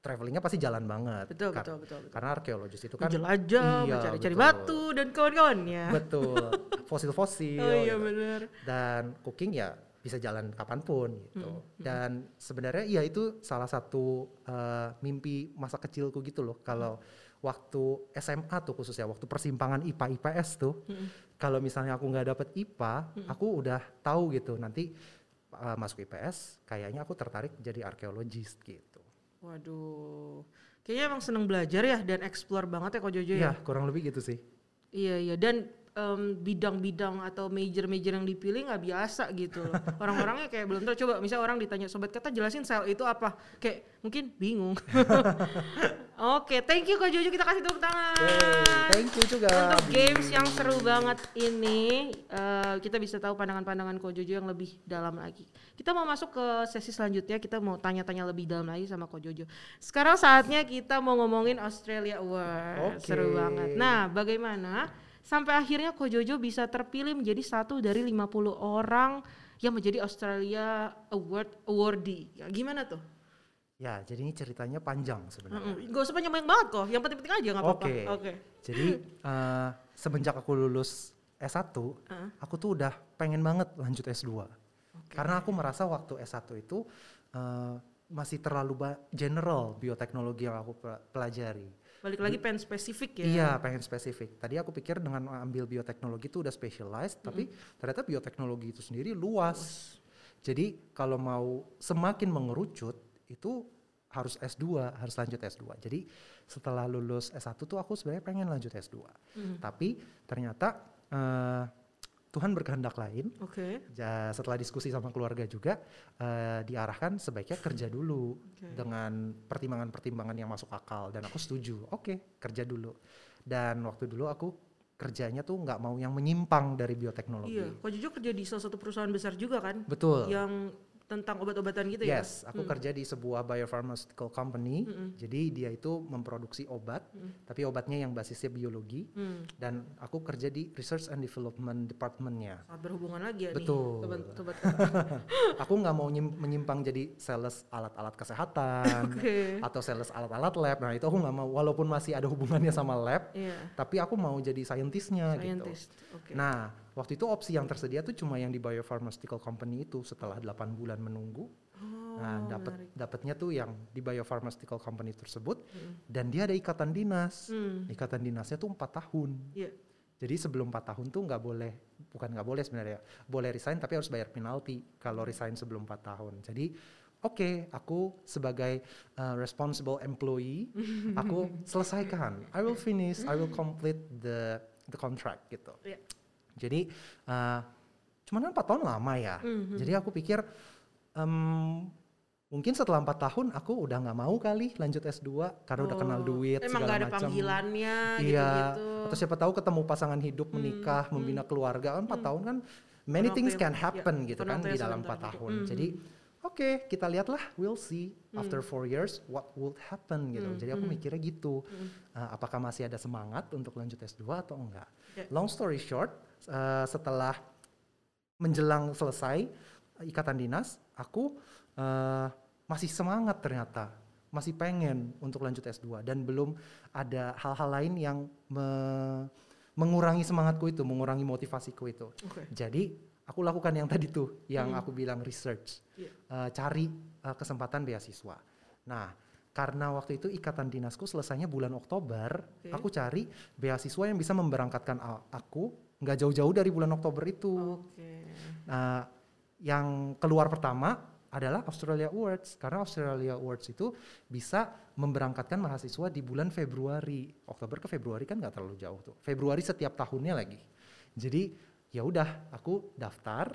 S2: travelingnya pasti jalan banget.
S1: Betul, betul, betul, betul.
S2: Karena arkeologis itu kan
S1: jelajah, iya, mencari-cari batu dan kawan-kawannya.
S2: Betul. <laughs> Fosil-fosil.
S1: oh iya gitu. benar.
S2: Dan cooking ya bisa jalan kapan pun gitu. Hmm. Dan sebenarnya ya itu salah satu uh, mimpi masa kecilku gitu loh. Kalau hmm waktu SMA tuh khususnya waktu persimpangan IPA IPS tuh hmm. kalau misalnya aku nggak dapet IPA hmm. aku udah tahu gitu nanti uh, masuk IPS kayaknya aku tertarik jadi arkeologis gitu
S1: waduh kayaknya emang seneng belajar ya dan explore banget ya kok Jojo ya
S2: iya kurang lebih gitu sih
S1: iya iya dan bidang bidang-bidang atau major-major yang dipilih nggak biasa gitu <laughs> Orang-orangnya kayak belum tahu. Coba misalnya orang ditanya sobat kata jelasin sel itu apa? Kayak mungkin bingung. <laughs> Oke, okay, thank you Kak Jojo kita kasih tepuk tangan.
S2: Hey, thank you juga.
S1: Untuk games yang seru banget ini, uh, kita bisa tahu pandangan-pandangan Kak Jojo yang lebih dalam lagi. Kita mau masuk ke sesi selanjutnya, kita mau tanya-tanya lebih dalam lagi sama Kak Jojo. Sekarang saatnya kita mau ngomongin Australia Award. Okay. Seru banget. Nah, bagaimana sampai akhirnya Kak Jojo bisa terpilih menjadi satu dari 50 orang yang menjadi Australia Award awardee. Ya, gimana tuh?
S2: Ya, jadi ini ceritanya panjang sebenarnya.
S1: Mm -mm. Gak usah panjang-panjang banget kok, yang penting-penting aja nggak apa-apa.
S2: Oke. Okay. Okay. Jadi uh, semenjak aku lulus S1, uh. aku tuh udah pengen banget lanjut S2. Okay. Karena aku merasa waktu S1 itu uh, masih terlalu general bioteknologi yang aku pelajari.
S1: Balik lagi pengen spesifik ya?
S2: Iya, pengen spesifik. Tadi aku pikir dengan ambil bioteknologi itu udah specialized, mm -hmm. tapi ternyata bioteknologi itu sendiri luas. luas. Jadi kalau mau semakin mengerucut, itu harus S2, harus lanjut S2. Jadi setelah lulus S1 tuh aku sebenarnya pengen lanjut S2. Hmm. Tapi ternyata uh, Tuhan berkehendak lain.
S1: Oke.
S2: Okay. setelah diskusi sama keluarga juga uh, diarahkan sebaiknya kerja dulu okay. dengan pertimbangan-pertimbangan yang masuk akal dan aku setuju. Oke, okay, kerja dulu. Dan waktu dulu aku kerjanya tuh nggak mau yang menyimpang dari bioteknologi.
S1: Iya, kok jujur kerja di salah satu perusahaan besar juga kan?
S2: Betul.
S1: Yang tentang obat-obatan gitu
S2: ya? Yes, aku hmm. kerja di sebuah biopharmaceutical company. Hmm. Jadi dia itu memproduksi obat, hmm. tapi obatnya yang basisnya biologi. Hmm. Dan aku kerja di research and development departmentnya.
S1: Sangat berhubungan lagi ya
S2: Betul. nih. Betul. <laughs> aku nggak mau menyimpang jadi sales alat-alat kesehatan <laughs> okay. atau sales alat-alat lab. Nah itu aku nggak mau, walaupun masih ada hubungannya sama lab, yeah. tapi aku mau jadi scientistnya gitu. Okay. Nah waktu itu opsi yang tersedia tuh cuma yang di biopharmaceutical company itu setelah 8 bulan menunggu. Oh, nah dapat dapatnya tuh yang di biopharmaceutical company tersebut. Hmm. dan dia ada ikatan dinas. Hmm. ikatan dinasnya tuh empat tahun. Yeah. jadi sebelum empat tahun tuh nggak boleh bukan nggak boleh sebenarnya boleh resign tapi harus bayar penalti kalau resign sebelum empat tahun. Jadi oke okay, aku sebagai uh, responsible employee <laughs> aku selesaikan. I will finish I will complete the the contract gitu. Yeah. Jadi uh, cuman kan empat tahun lama ya. Mm-hmm. Jadi aku pikir um, mungkin setelah empat tahun aku udah nggak mau kali lanjut S2 karena udah kenal
S1: Oh,
S2: duit
S1: Emang
S2: segala
S1: gak ada
S2: macam.
S1: panggilannya
S2: Iya,
S1: gitu-gitu.
S2: atau siapa tahu ketemu pasangan hidup, menikah, membina keluarga kan empat tahun kan many
S1: Waktu
S2: things can
S1: ya,
S2: happen gitu
S1: bukan
S2: kan di dalam empat
S1: gitu.
S2: tahun.
S1: Hmm.
S2: Jadi oke kita lihatlah, we'll see after four years what would happen gitu. Jadi aku mikirnya gitu, Uh, apakah masih ada semangat untuk lanjut S2 atau enggak?
S1: Ya.
S2: Long story short, uh, setelah menjelang selesai ikatan dinas, aku uh, masih semangat ternyata, masih pengen untuk lanjut S2 dan belum ada hal-hal lain yang me- mengurangi semangatku itu, mengurangi motivasiku itu.
S1: Oke.
S2: Jadi aku lakukan yang tadi tuh, yang aku bilang research,
S1: Iya.
S2: Uh, cari uh, kesempatan beasiswa. Nah, karena waktu itu ikatan dinasku selesainya bulan Oktober,
S1: Oke.
S2: aku cari beasiswa yang bisa memberangkatkan aku nggak jauh-jauh dari bulan Oktober itu.
S1: Oke.
S2: Nah, yang keluar pertama adalah Australia Awards karena Australia Awards itu bisa memberangkatkan mahasiswa di bulan Februari. Oktober ke Februari kan nggak terlalu jauh tuh. Februari setiap tahunnya lagi. Jadi ya udah aku daftar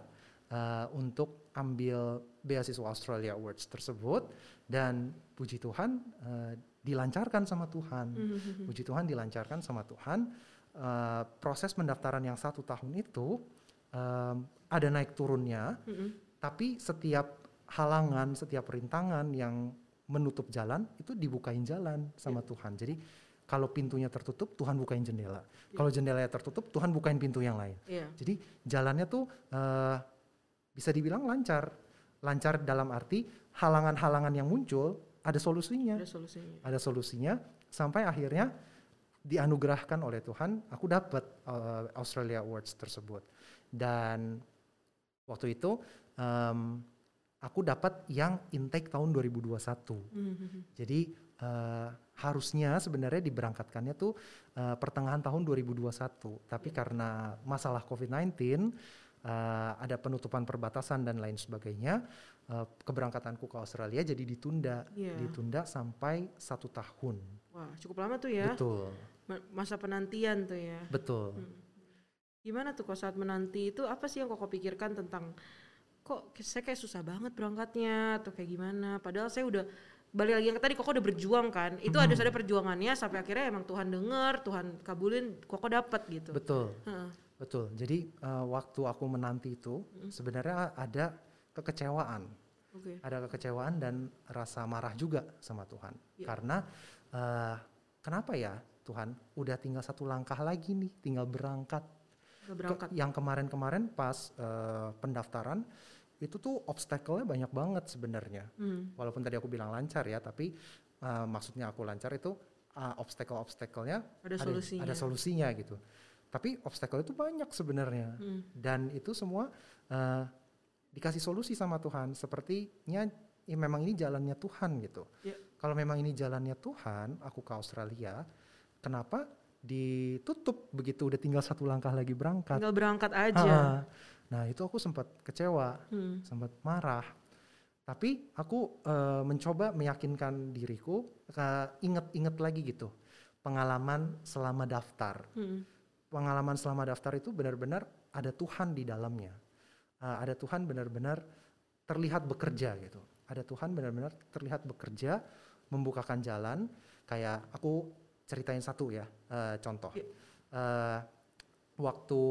S2: uh, untuk ambil beasiswa Australia Awards tersebut dan puji Tuhan uh, dilancarkan sama Tuhan.
S1: Mhm.
S2: Puji Tuhan dilancarkan sama Tuhan. Uh, proses pendaftaran yang satu tahun itu um, ada naik turunnya,
S1: Mhm.
S2: tapi setiap halangan, setiap rintangan yang menutup jalan itu dibukain jalan sama Tuhan. Jadi kalau pintunya tertutup, Tuhan bukain jendela. Kalau jendelanya tertutup, Tuhan bukain pintu yang lain.
S1: Iya.
S2: Jadi jalannya tuh uh, bisa dibilang lancar. Lancar dalam arti halangan-halangan yang muncul ada solusinya
S1: Ada solusinya.
S2: ada solusinya sampai akhirnya dianugerahkan oleh Tuhan aku dapat uh, Australia Awards tersebut. Dan waktu itu em, aku dapat yang intake tahun 2021
S1: Mhm.
S2: jadi eh, harusnya sebenarnya diberangkatkannya tuh eh, pertengahan tahun 2021 tapi karena masalah COVID-19 eh, ada penutupan perbatasan dan lain sebagainya eh, keberangkatanku ke Australia jadi ditunda.
S1: Iya.
S2: ditunda sampai satu tahun.
S1: Wah, cukup lama tuh ya.
S2: betul
S1: Masa penantian tuh ya.
S2: betul
S1: Gimana tuh kok saat menanti itu apa sih yang kok pikirkan tentang kok saya kayak susah banget berangkatnya atau kayak gimana? Padahal saya udah balik lagi yang tadi kok udah berjuang kan. Itu ada ada perjuangannya sampai akhirnya emang Tuhan denger, Tuhan kabulin, kok dapat gitu.
S2: betul
S1: Heeh.
S2: betul jadi eh, waktu aku menanti itu sebenarnya ada kekecewaan
S1: Oke.
S2: ada kekecewaan dan rasa marah juga sama Tuhan
S1: Iya.
S2: karena eh, kenapa ya Tuhan udah tinggal satu langkah lagi nih tinggal berangkat
S1: Nggak
S2: Ke-
S1: berangkat.
S2: yang kemarin-kemarin pas eh, pendaftaran itu tuh obstacle-nya banyak banget sebenarnya
S1: Hmm.
S2: walaupun tadi aku bilang lancar ya tapi eh, maksudnya aku lancar itu eh, obstacle-obstacle-nya
S1: Ada solusinya.
S2: ada solusinya gitu tapi obstacle itu banyak sebenarnya
S1: Hmm.
S2: dan itu semua eh, dikasih solusi sama Tuhan sepertinya ya memang ini jalannya Tuhan gitu
S1: Ya.
S2: kalau memang ini jalannya Tuhan aku ke Australia kenapa ditutup begitu udah tinggal satu langkah lagi berangkat
S1: Tinggal berangkat aja.
S2: Ah, nah itu aku sempat kecewa
S1: Hmm.
S2: sempat marah tapi aku eh, mencoba meyakinkan diriku ke- inget-inget lagi gitu pengalaman selama daftar
S1: Hmm.
S2: pengalaman selama daftar itu benar-benar ada Tuhan di dalamnya. Uh, ada Tuhan benar-benar terlihat bekerja gitu. Ada Tuhan benar-benar terlihat bekerja, membukakan jalan. Kayak aku ceritain satu ya uh, contoh. Uh, waktu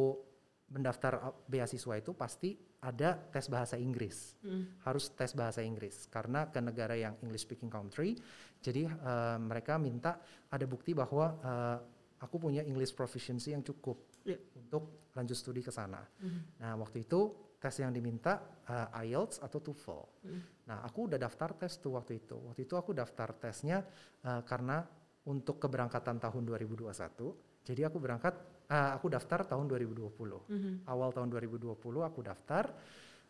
S2: mendaftar uh, beasiswa itu pasti ada tes bahasa Inggris
S1: Hmm.
S2: harus tes bahasa Inggris karena ke negara yang English speaking country jadi eh, mereka minta ada bukti bahwa eh, aku punya English proficiency yang cukup
S1: Iya.
S2: untuk lanjut studi ke sana.
S1: Mhm.
S2: Nah waktu itu tes yang diminta eh, IELTS atau TOEFL.
S1: Mhm.
S2: Nah aku udah daftar tes tuh waktu itu. Waktu itu aku daftar tesnya eh, karena untuk keberangkatan tahun 2021. Jadi aku berangkat, eh, aku daftar tahun 2020
S1: Mhm.
S2: awal tahun 2020 aku daftar.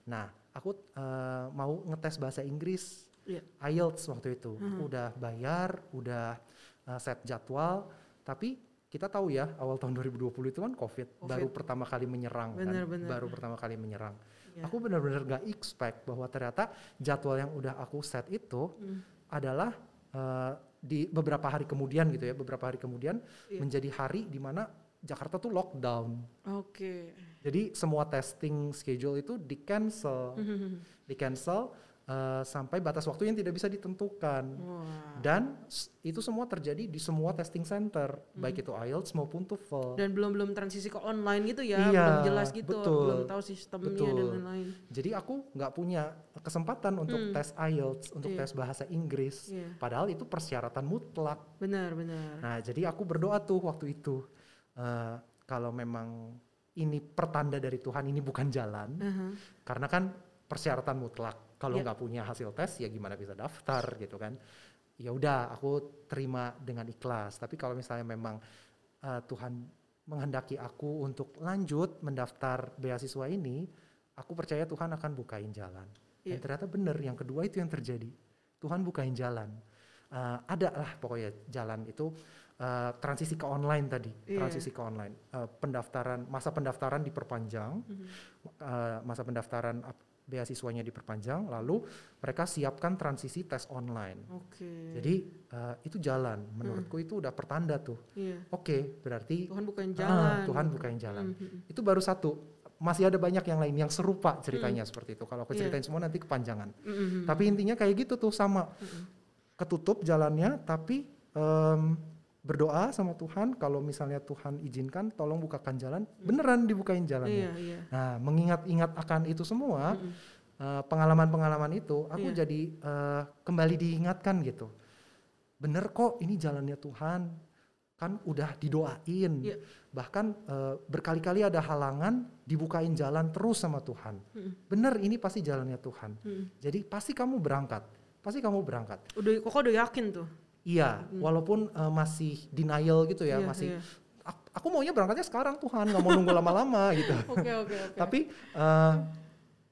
S2: Nah, aku eh, mau ngetes bahasa Inggris
S1: Iya.
S2: IELTS waktu itu. Aku udah bayar, udah eh, set jadwal, tapi kita tahu ya awal tahun 2020 itu kan COVID,
S1: Covid.
S2: baru pertama kali menyerang
S1: Bener,
S2: kan,
S1: bener.
S2: baru pertama kali menyerang.
S1: Iya.
S2: Aku benar-benar gak expect bahwa ternyata jadwal yang udah aku set itu
S1: Hmm.
S2: adalah eh, di beberapa hari kemudian gitu ya, beberapa hari kemudian
S1: Iya.
S2: menjadi hari di mana Jakarta tuh lockdown.
S1: Oke.
S2: Jadi semua testing schedule itu di cancel,
S1: Mhm.
S2: di cancel. Uh, sampai batas waktu yang tidak bisa ditentukan.
S1: Wah.
S2: Dan itu semua terjadi di semua testing center, baik itu IELTS maupun TOEFL.
S1: Dan belum belum transisi ke online gitu ya,
S2: Iya,
S1: belum jelas gitu,
S2: betul.
S1: belum tahu sistemnya dan
S2: Betul.
S1: lain-lain.
S2: Jadi aku nggak punya kesempatan untuk
S1: Hmm.
S2: tes IELTS, untuk
S1: Iya.
S2: tes bahasa Inggris.
S1: Iya.
S2: Padahal itu persyaratan mutlak.
S1: Benar, benar.
S2: Nah, jadi aku berdoa tuh waktu itu eh, kalau memang ini pertanda dari Tuhan ini bukan jalan,
S1: Aha.
S2: karena kan persyaratan mutlak. Kalau
S1: Iya.
S2: nggak punya hasil tes ya gimana bisa daftar gitu kan? Ya udah, aku terima dengan ikhlas. Tapi kalau misalnya memang eh, Tuhan menghendaki aku untuk lanjut mendaftar beasiswa ini, aku percaya Tuhan akan bukain jalan. Dan
S1: Iya.
S2: ternyata benar, yang kedua itu yang terjadi. Tuhan bukain jalan. Eh, ada lah pokoknya jalan itu eh, transisi ke online tadi,
S1: Iya.
S2: transisi ke online. Eh, pendaftaran masa pendaftaran diperpanjang,
S1: Mhm.
S2: eh, masa pendaftaran beasiswanya diperpanjang, lalu mereka siapkan transisi tes online.
S1: Oke.
S2: Jadi eh, itu jalan, menurutku itu udah pertanda tuh.
S1: Iya.
S2: Oke, berarti
S1: Tuhan bukain
S2: ah,
S1: jalan.
S2: Tuhan bukain jalan.
S1: Mhm.
S2: Itu baru satu. Masih ada banyak yang lain yang serupa ceritanya seperti itu. Kalau aku ceritain semua nanti kepanjangan.
S1: Mhm.
S2: Tapi intinya kayak gitu tuh sama.
S1: Mhm.
S2: Ketutup jalannya tapi em, berdoa sama Tuhan kalau misalnya Tuhan izinkan tolong bukakan jalan, beneran dibukain jalannya.
S1: Iya, iya.
S2: Nah, mengingat-ingat akan itu semua,
S1: Mhm.
S2: eh, pengalaman-pengalaman itu aku
S1: Iya.
S2: jadi eh, kembali diingatkan gitu. Bener kok ini jalannya Tuhan. Kan udah didoain.
S1: Iya.
S2: Bahkan eh, berkali-kali ada halangan dibukain jalan terus sama Tuhan.
S1: Mhm.
S2: Bener ini pasti jalannya Tuhan.
S1: Mhm.
S2: Jadi pasti kamu berangkat. Pasti kamu berangkat.
S1: Udah, kok udah yakin tuh?
S2: Iya, walaupun eh, masih denial gitu ya,
S1: Iya,
S2: masih. "Ak- aku maunya berangkatnya sekarang Tuhan, nggak mau nunggu <laughs> lama-lama gitu.
S1: Oke, oke, oke.
S2: Tapi eh,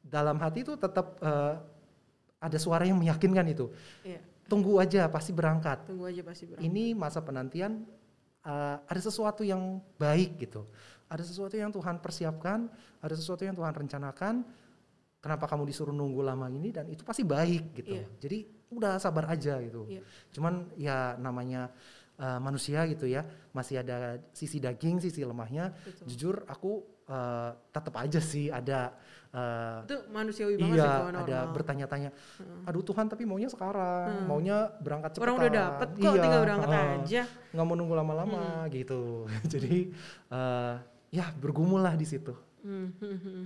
S2: dalam hati itu tetap eh, ada suara yang meyakinkan itu.
S1: Iya.
S2: Tunggu aja, pasti berangkat.
S1: Tunggu aja pasti berangkat.
S2: Ini masa penantian eh, ada sesuatu yang baik gitu. Ada sesuatu yang Tuhan persiapkan, ada sesuatu yang Tuhan rencanakan. Kenapa kamu disuruh nunggu lama ini dan itu pasti baik gitu.
S1: Iya.
S2: Jadi udah sabar aja gitu.
S1: Iya.
S2: Cuman ya namanya eh, manusia gitu ya, masih ada sisi daging, sisi lemahnya.
S1: Betul.
S2: Jujur aku eh, tetap aja sih ada eh,
S1: Itu manusiawi banget sih
S2: iya
S1: kalau
S2: ada bertanya-tanya. Aduh Tuhan tapi maunya sekarang,
S1: Hmm.
S2: maunya berangkat cepat.
S1: Orang udah dapet kok, tinggal berangkat aja.
S2: Nggak mau nunggu lama-lama gitu. <laughs> Jadi eh, ya bergumul lah di situ.
S1: Hmm, hmm, hmm.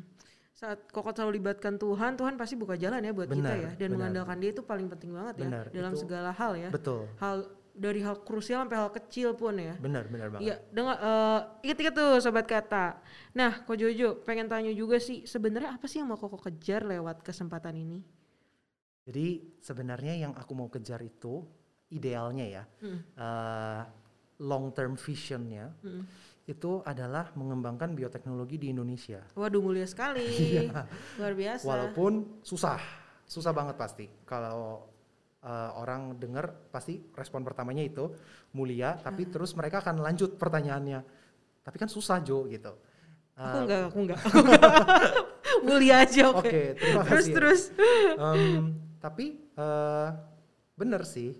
S1: Saat kokot selalu libatkan Tuhan, Tuhan pasti buka jalan ya buat kita
S2: Benar,
S1: ya. Dan
S2: benar.
S1: mengandalkan Dia itu paling penting banget
S2: Benar,
S1: ya dalam
S2: itu-
S1: segala hal ya.
S2: Betul.
S1: Hal dari hal krusial sampai hal kecil pun ya.
S2: Benar, benar banget.
S1: Iya, dengar eh ingat-ingat tuh sobat kata. Nah, Ko Jojo pengen tanya juga sih, sebenarnya apa sih yang mau Koko kejar lewat kesempatan ini?
S2: Jadi sebenarnya yang aku mau kejar itu idealnya ya,
S1: Hmm.
S2: eh, long term visionnya
S1: Hmm.
S2: Itu adalah mengembangkan bioteknologi di Indonesia.
S1: Waduh mulia sekali, <laughs> luar biasa.
S2: Iya. Walaupun susah, susah banget pasti. Kalau eh, orang dengar pasti respon pertamanya itu mulia, tapi terus mereka akan lanjut pertanyaannya. Tapi kan susah Jo gitu.
S1: aku
S2: Eh,
S1: enggak, aku enggak. Aku <laughs> enggak. mulia aja oke.
S2: Oke, terima
S1: terus
S2: kasih.
S1: terus.
S2: Em, tapi eh, bener sih,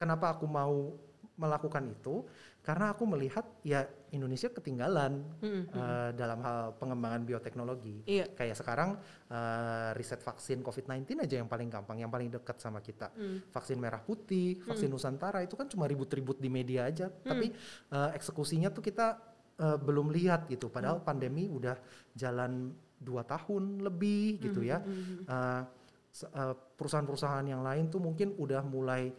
S2: kenapa aku mau melakukan itu? Karena aku melihat ya Indonesia ketinggalan
S1: Hmm,
S2: eh, dalam hal pengembangan bioteknologi.
S1: Iya.
S2: Kayak sekarang eh, riset vaksin COVID-19 aja yang paling gampang, yang paling dekat sama kita.
S1: Hmm.
S2: Vaksin merah putih, vaksin Nusantara itu kan cuma ribut-ribut di media aja, tapi eh, eksekusinya tuh kita eh, belum lihat gitu. Padahal pandemi udah jalan dua tahun lebih gitu ya.
S1: Hmm.
S2: Se- eh, perusahaan-perusahaan yang lain tuh mungkin udah mulai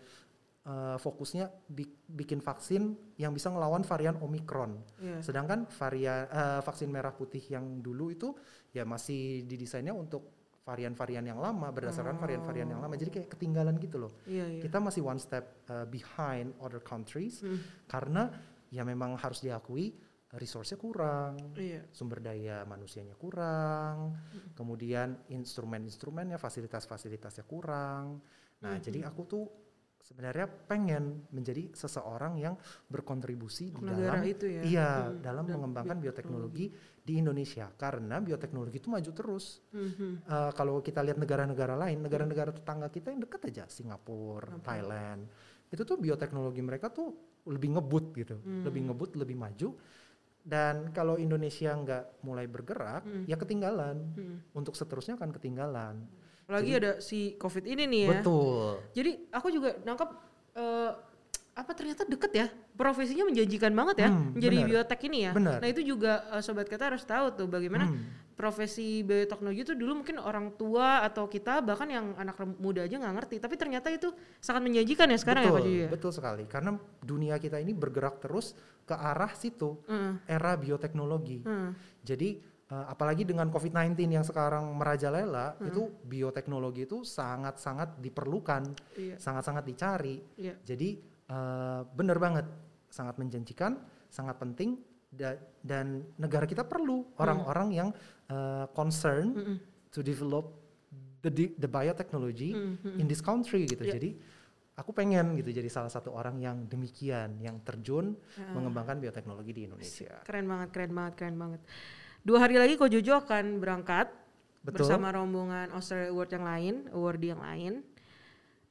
S2: eh, fokusnya bi- bikin vaksin yang bisa ngelawan varian Omikron.
S1: Iya.
S2: Sedangkan varian eh, vaksin merah putih yang dulu itu ya masih didesainnya untuk varian-varian yang lama berdasarkan varian-varian yang lama. Jadi kayak ketinggalan gitu loh.
S1: Iya, iya.
S2: Kita masih one step uh, behind other countries
S1: Hmm.
S2: karena ya memang harus diakui uh, resource-nya kurang,
S1: Iya.
S2: sumber daya manusianya kurang, kemudian instrumen-instrumennya, fasilitas-fasilitasnya kurang. Nah, jadi aku tuh sebenarnya pengen menjadi seseorang yang berkontribusi di
S1: Negara
S2: dalam
S1: itu ya.
S2: iya
S1: Hmm,
S2: dalam
S1: dan
S2: mengembangkan bioteknologi di Indonesia karena bioteknologi itu maju terus.
S1: Hmm, hmm.
S2: Eh, kalau kita lihat negara-negara lain, negara-negara tetangga kita yang dekat aja, Singapura, Thailand, itu tuh bioteknologi mereka tuh lebih ngebut gitu,
S1: Hmm.
S2: lebih ngebut, lebih maju. Dan kalau Indonesia nggak mulai bergerak,
S1: Hmm.
S2: ya ketinggalan.
S1: Hmm.
S2: Untuk seterusnya akan ketinggalan.
S1: Apalagi ada si COVID ini nih ya.
S2: Betul.
S1: Jadi aku juga nangkep eh, apa ternyata deket ya profesinya menjanjikan banget ya
S2: Hmm,
S1: menjadi
S2: benar.
S1: biotek ini ya.
S2: Benar.
S1: Nah itu juga eh, sobat kata harus tahu tuh bagaimana
S2: Hmm.
S1: profesi bioteknologi itu dulu mungkin orang tua atau kita bahkan yang anak muda aja nggak ngerti tapi ternyata itu sangat menjanjikan ya sekarang
S2: betul,
S1: ya Pak Juju ya.
S2: betul sekali. Karena dunia kita ini bergerak terus ke arah situ,
S1: Heeh,
S2: era bioteknologi.
S1: heeh.
S2: Jadi eh, apalagi dengan COVID-19 yang sekarang merajalela,
S1: Hmm.
S2: itu bioteknologi itu sangat-sangat diperlukan,
S1: Iya,
S2: sangat-sangat dicari.
S1: iya.
S2: Jadi eh, benar banget, sangat menjanjikan, sangat penting da- dan negara kita perlu orang-orang yang eh, concern
S1: Mm-mm,
S2: to develop the the biotechnology
S1: mm, mm,
S2: in this country gitu.
S1: Iya.
S2: Jadi aku pengen gitu jadi salah satu orang yang demikian, yang terjun
S1: Heeh.
S2: mengembangkan bioteknologi di Indonesia.
S1: Keren banget, keren banget, keren banget. Dua hari lagi Ko Jojo akan berangkat
S2: Betul.
S1: bersama rombongan Australia Award yang lain, award yang lain.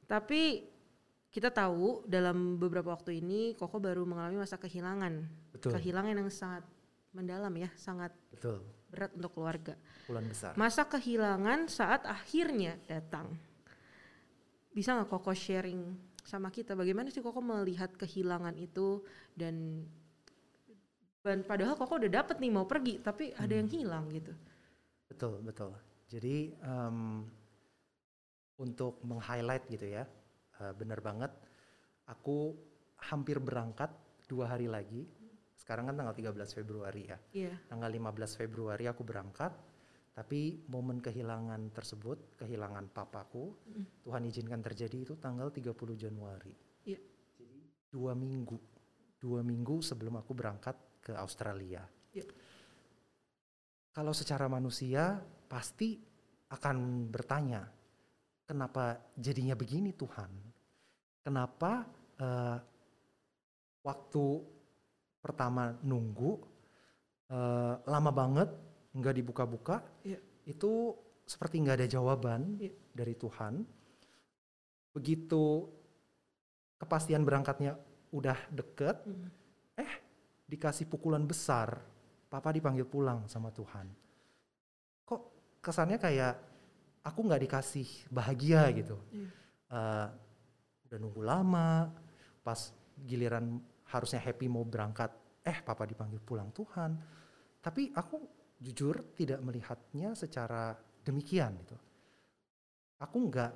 S1: Tapi kita tahu dalam beberapa waktu ini Koko baru mengalami masa kehilangan.
S2: Betul.
S1: Kehilangan yang sangat mendalam ya, sangat
S2: Betul.
S1: berat untuk keluarga.
S2: Bulan besar.
S1: Masa kehilangan saat akhirnya datang. Bisa nggak Koko sharing sama kita bagaimana sih Koko melihat kehilangan itu dan dan padahal Koko udah dapet nih mau pergi tapi ada yang hilang gitu.
S2: Betul, betul. Jadi em, untuk meng-highlight gitu ya, eh, benar banget. Aku hampir berangkat dua hari lagi. Sekarang kan tanggal 13 Februari ya.
S1: Iya.
S2: Tanggal 15 Februari aku berangkat. Tapi momen kehilangan tersebut, kehilangan papaku, Tuhan izinkan terjadi itu tanggal 30 Januari.
S1: Iya.
S2: Jadi dua minggu, dua minggu sebelum aku berangkat ke Australia.
S1: Iya.
S2: Kalau secara manusia pasti akan bertanya, kenapa jadinya begini Tuhan? Kenapa eh, waktu pertama nunggu eh, lama banget nggak dibuka-buka,
S1: Iya.
S2: itu seperti nggak ada jawaban
S1: Iya.
S2: dari Tuhan. Begitu kepastian berangkatnya udah deket,
S1: Mm.
S2: Dikasih pukulan besar, papa dipanggil pulang sama Tuhan. Kok kesannya kayak aku nggak dikasih bahagia gitu.
S1: Iya.
S2: Eh, udah nunggu lama, pas giliran harusnya happy mau berangkat, eh papa dipanggil pulang Tuhan. Tapi aku jujur tidak melihatnya secara demikian gitu. Aku nggak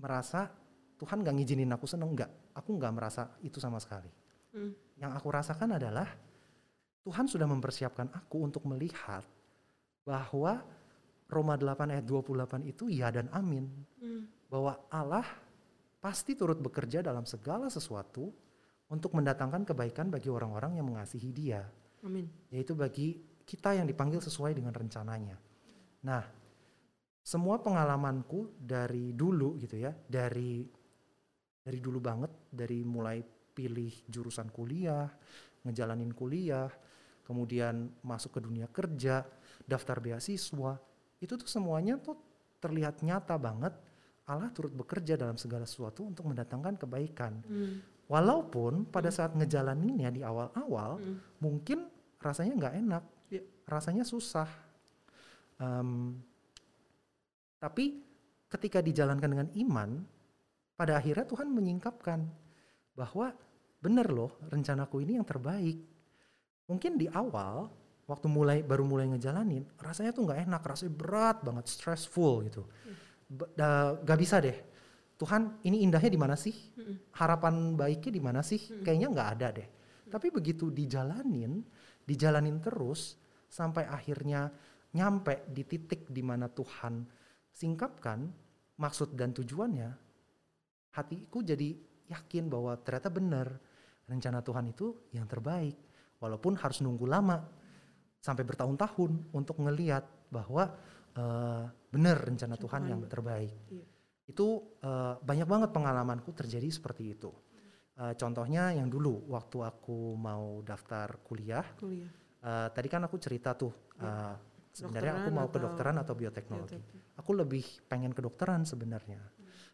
S2: merasa Tuhan nggak ngizinin aku seneng nggak. Aku nggak merasa itu sama sekali.
S1: Mm.
S2: Yang aku rasakan adalah Tuhan sudah mempersiapkan aku untuk melihat bahwa Roma 8 ayat 28 itu ya dan amin.
S1: Mm.
S2: Bahwa Allah pasti turut bekerja dalam segala sesuatu untuk mendatangkan kebaikan bagi orang-orang yang mengasihi dia.
S1: Amin.
S2: Yaitu bagi kita yang dipanggil sesuai dengan rencananya. Nah, semua pengalamanku dari dulu gitu ya, dari dari dulu banget, dari mulai pilih jurusan kuliah, ngejalanin kuliah, kemudian masuk ke dunia kerja, daftar beasiswa, itu tuh semuanya tuh terlihat nyata banget Allah turut bekerja dalam segala sesuatu untuk mendatangkan kebaikan.
S1: Mm.
S2: Walaupun pada saat ngejalaninnya di awal-awal
S1: Mm.
S2: mungkin rasanya nggak enak,
S1: Iya.
S2: rasanya susah. Em, tapi ketika dijalankan dengan iman, pada akhirnya Tuhan menyingkapkan bahwa benar loh rencanaku ini yang terbaik. Mungkin di awal waktu mulai baru mulai ngejalanin rasanya tuh nggak enak, rasanya berat banget, stressful gitu. Da- Gak bisa deh. Tuhan ini indahnya di mana sih?
S1: Mm.
S2: Harapan baiknya di mana sih?
S1: Mm.
S2: Kayaknya nggak ada deh. Tapi begitu dijalanin, dijalanin terus sampai akhirnya nyampe di titik di mana Tuhan singkapkan maksud dan tujuannya, hatiku jadi yakin bahwa ternyata benar rencana Tuhan itu yang terbaik. Walaupun harus nunggu lama sampai bertahun-tahun untuk ngeliat bahwa eh, benar rencana Tuhan
S1: Tuhan
S2: yang
S1: ba-
S2: terbaik.
S1: Iya.
S2: Itu eh, banyak banget pengalamanku terjadi seperti itu. Eh, contohnya yang dulu waktu aku mau daftar kuliah,
S1: Kuliah.
S2: eh, tadi kan aku cerita tuh eh, sebenarnya aku mau kedokteran atau bioteknologi.
S1: Biotek.
S2: Aku lebih pengen kedokteran sebenarnya.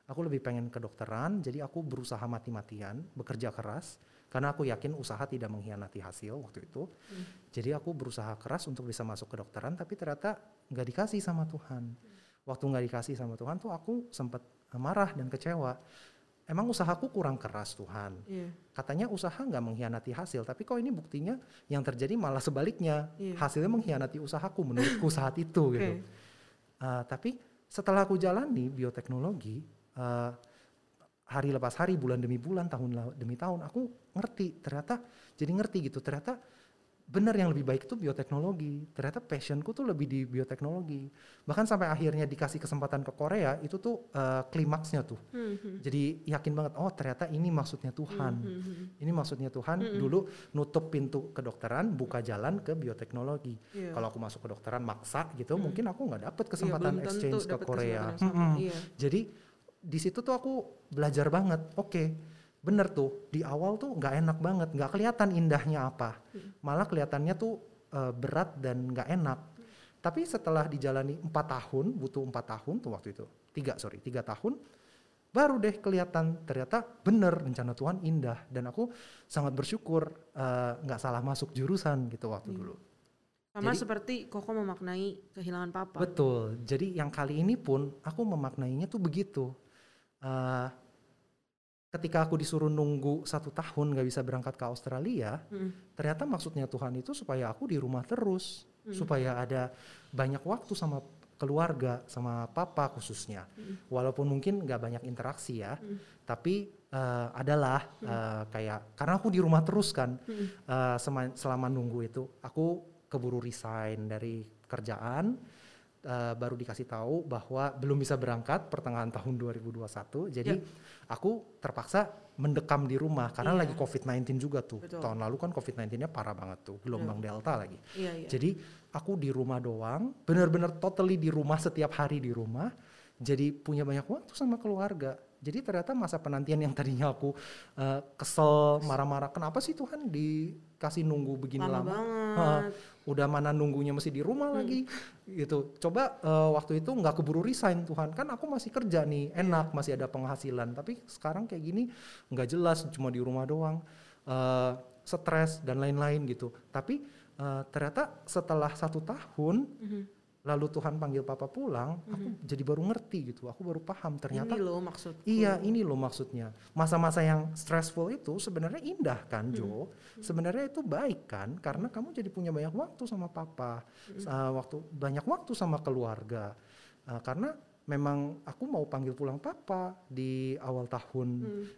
S2: Aku lebih pengen kedokteran, jadi aku berusaha mati-matian, bekerja keras, karena aku yakin usaha tidak mengkhianati hasil waktu itu. Jadi aku berusaha keras untuk bisa masuk kedokteran, tapi ternyata nggak dikasih sama Tuhan. waktu nggak dikasih sama Tuhan tuh aku sempat marah dan kecewa. Emang usahaku kurang keras Tuhan.
S1: Iya.
S2: Katanya usaha nggak mengkhianati hasil, tapi kok ini buktinya yang terjadi malah sebaliknya.
S1: Iya.
S2: Hasilnya mengkhianati usahaku menurutku saat itu gitu.
S1: Oke.
S2: Uh, tapi setelah aku jalani bioteknologi, uh, hari lepas hari, bulan demi bulan, tahun demi tahun, aku ngerti ternyata jadi ngerti gitu. Ternyata benar yang lebih baik itu bioteknologi. Ternyata passionku tuh lebih di bioteknologi. Bahkan sampai akhirnya dikasih kesempatan ke Korea, itu tuh uh, klimaksnya tuh.
S1: Hmm, hmm.
S2: Jadi yakin banget, oh ternyata ini maksudnya Tuhan.
S1: Hmm, hmm,
S2: Ini maksudnya Tuhan dulu nutup pintu kedokteran, buka jalan ke bioteknologi.
S1: Iya.
S2: Kalau aku masuk kedokteran maksa gitu, mungkin aku nggak dapet kesempatan
S1: belum tentu
S2: exchange ke Korea.
S1: kesempatan sama.
S2: Mm-mm.
S1: Iya.
S2: Jadi di situ tuh aku belajar banget. Oke, bener tuh di awal tuh nggak enak banget, nggak kelihatan indahnya apa, malah kelihatannya tuh eh, berat dan nggak enak. Tapi setelah dijalani empat tahun, butuh empat tahun tuh waktu itu, tiga sorry, tiga tahun, baru deh kelihatan ternyata bener rencana Tuhan indah dan aku sangat bersyukur eh, nggak salah masuk jurusan gitu waktu dulu.
S1: Sama
S2: Jadi-
S1: seperti Koko memaknai kehilangan papa.
S2: Betul. Jadi yang kali ini pun aku memaknainya tuh begitu. Eh, ketika aku disuruh nunggu satu tahun nggak bisa berangkat ke Australia,
S1: Hmm.
S2: ternyata maksudnya Tuhan itu supaya aku di rumah terus, supaya ada banyak waktu sama keluarga, sama papa khususnya. Walaupun mungkin nggak banyak interaksi ya, tapi eh, adalah eh, kayak karena aku di rumah terus kan, eh, sema- selama nunggu itu aku keburu resign dari kerjaan. Eh, baru dikasih tahu bahwa belum bisa berangkat pertengahan tahun 2021 jadi aku terpaksa mendekam di rumah karena
S1: Iya.
S2: lagi COVID-19 juga tuh.
S1: Betul.
S2: tahun lalu kan COVID-19-nya parah banget tuh gelombang delta lagi.
S1: Iya, iya.
S2: jadi aku di rumah doang bener-bener totally di rumah setiap hari di rumah. Jadi punya banyak waktu sama keluarga jadi ternyata masa penantian yang tadinya aku eh, kesel marah-marah kenapa sih Tuhan dikasih nunggu begini
S1: Lama
S2: lama,
S1: banget.
S2: Hah, udah mana nunggunya masih di rumah lagi? Gitu. Coba eh, waktu itu nggak keburu resign Tuhan. Kan aku masih kerja nih enak masih ada penghasilan. Tapi sekarang kayak gini nggak jelas cuma di rumah doang. Eh, stres dan lain-lain gitu. Tapi eh, ternyata setelah satu tahun
S1: Mhm.
S2: Lalu Tuhan panggil papa pulang aku jadi baru ngerti gitu aku baru paham ternyata
S1: Ini loh maksudku.
S2: Iya, ini loh maksudnya. Masa-masa yang stressful itu sebenarnya indah kan, Jo? Sebenarnya itu baik kan, karena kamu jadi punya banyak waktu sama papa, uh, waktu banyak waktu sama keluarga. Uh, karena memang aku mau panggil pulang papa di awal tahun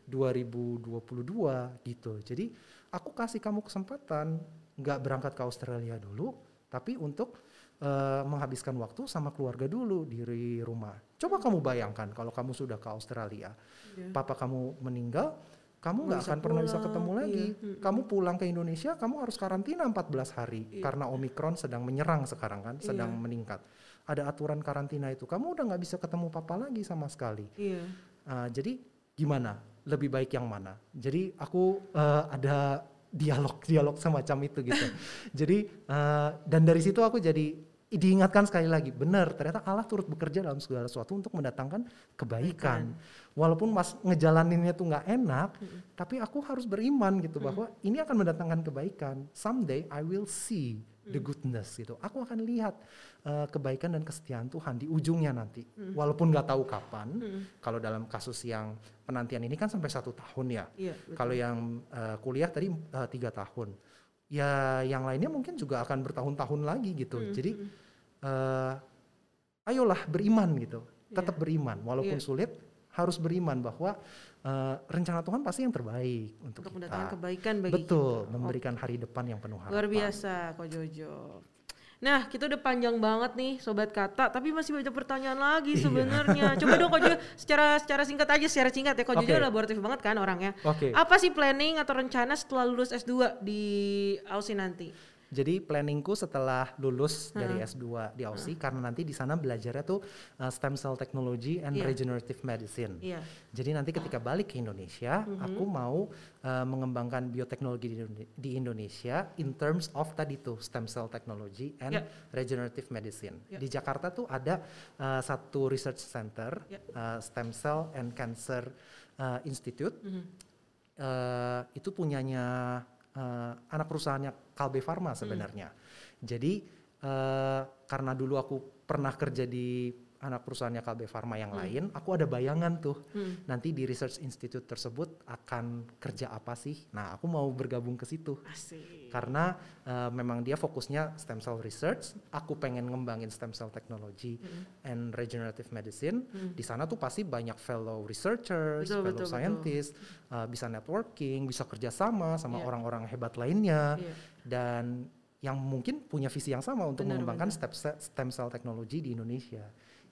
S2: 2022 gitu. Jadi aku kasih kamu kesempatan nggak berangkat ke Australia dulu, tapi untuk eh, menghabiskan waktu sama keluarga dulu di rumah. Coba kamu bayangkan kalau kamu sudah ke Australia,
S1: Iya.
S2: papa kamu meninggal, kamu nggak akan pernah bisa ketemu lagi.
S1: iya.
S2: Kamu pulang ke Indonesia, kamu harus karantina 14 hari karena Omikron sedang menyerang sekarang kan, sedang
S1: Iya.
S2: meningkat. Ada aturan karantina itu, kamu udah nggak bisa ketemu papa lagi sama sekali.
S1: Iya.
S2: Uh, jadi gimana? Lebih baik yang mana? Jadi aku uh, ada dialog-dialog semacam itu gitu. <laughs> jadi uh, dan dari situ aku jadi diingatkan sekali lagi, benar ternyata Allah turut bekerja dalam segala sesuatu untuk mendatangkan kebaikan. Walaupun mas ngejalaninnya tuh nggak enak, tapi aku harus beriman gitu bahwa ini akan mendatangkan kebaikan. Someday I will see the goodness gitu. Aku akan lihat uh, kebaikan dan kesetiaan Tuhan di ujungnya nanti. Walaupun nggak tahu kapan. Kalau dalam kasus yang penantian ini kan sampai satu tahun ya.
S1: Iya.
S2: Kalau yang uh, kuliah tadi uh, tiga tahun. Ya yang lainnya mungkin juga akan bertahun-tahun lagi gitu. Jadi uh, ayolah beriman gitu. Tetap beriman walaupun
S1: Iya.
S2: sulit harus beriman bahwa uh, rencana Tuhan pasti yang terbaik untuk,
S1: Untuk
S2: kita.
S1: mendatangkan kebaikan bagi
S2: Betul,
S1: kita.
S2: memberikan hari depan yang penuh harapan.
S1: Luar biasa Ko Jojo. Nah, kita udah panjang banget nih sobat kata, tapi masih banyak pertanyaan lagi
S2: Iya.
S1: sebenarnya. Coba dong Ko Jojo secara secara singkat aja, secara singkat ya. Ko Jojo
S2: Oke.
S1: laboratif banget kan orangnya.
S2: Oke.
S1: Apa sih planning atau rencana setelah lulus S2 di Aussie nanti?
S2: Jadi planningku setelah lulus dari S2 di Aussie karena nanti di sana belajarnya tuh uh, stem cell technology and
S1: Iya.
S2: regenerative medicine.
S1: Iya.
S2: Jadi nanti ketika balik ke Indonesia, aku mau uh, mengembangkan bioteknologi di, di Indonesia in terms of tadi tuh stem cell technology and
S1: Ya.
S2: regenerative medicine.
S1: Ya.
S2: Di Jakarta tuh ada uh, satu research center,
S1: Ya.
S2: uh, Stem Cell and Cancer uh, Institute.
S1: Mhm.
S2: Uh, itu punyanya uh, anak perusahaannya Kalbe Pharma sebenarnya. Jadi uh, karena dulu aku pernah kerja di anak perusahaannya Kalbe Pharma yang lain, aku ada bayangan tuh
S1: Hmm.
S2: nanti di research institute tersebut akan kerja apa sih. Nah, aku mau bergabung ke situ
S1: Asik.
S2: karena eh, memang dia fokusnya stem cell research. Aku pengen ngembangin stem cell technology and regenerative medicine. Di sana tuh pasti banyak fellow researchers,
S1: Betul,
S2: fellow
S1: betul, betul.
S2: scientists, eh, bisa networking, bisa kerjasama sama
S1: Iya.
S2: orang-orang hebat lainnya
S1: Iya.
S2: dan yang mungkin punya visi yang sama untuk
S1: Benar,
S2: mengembangkan stem, stem cell technology di Indonesia.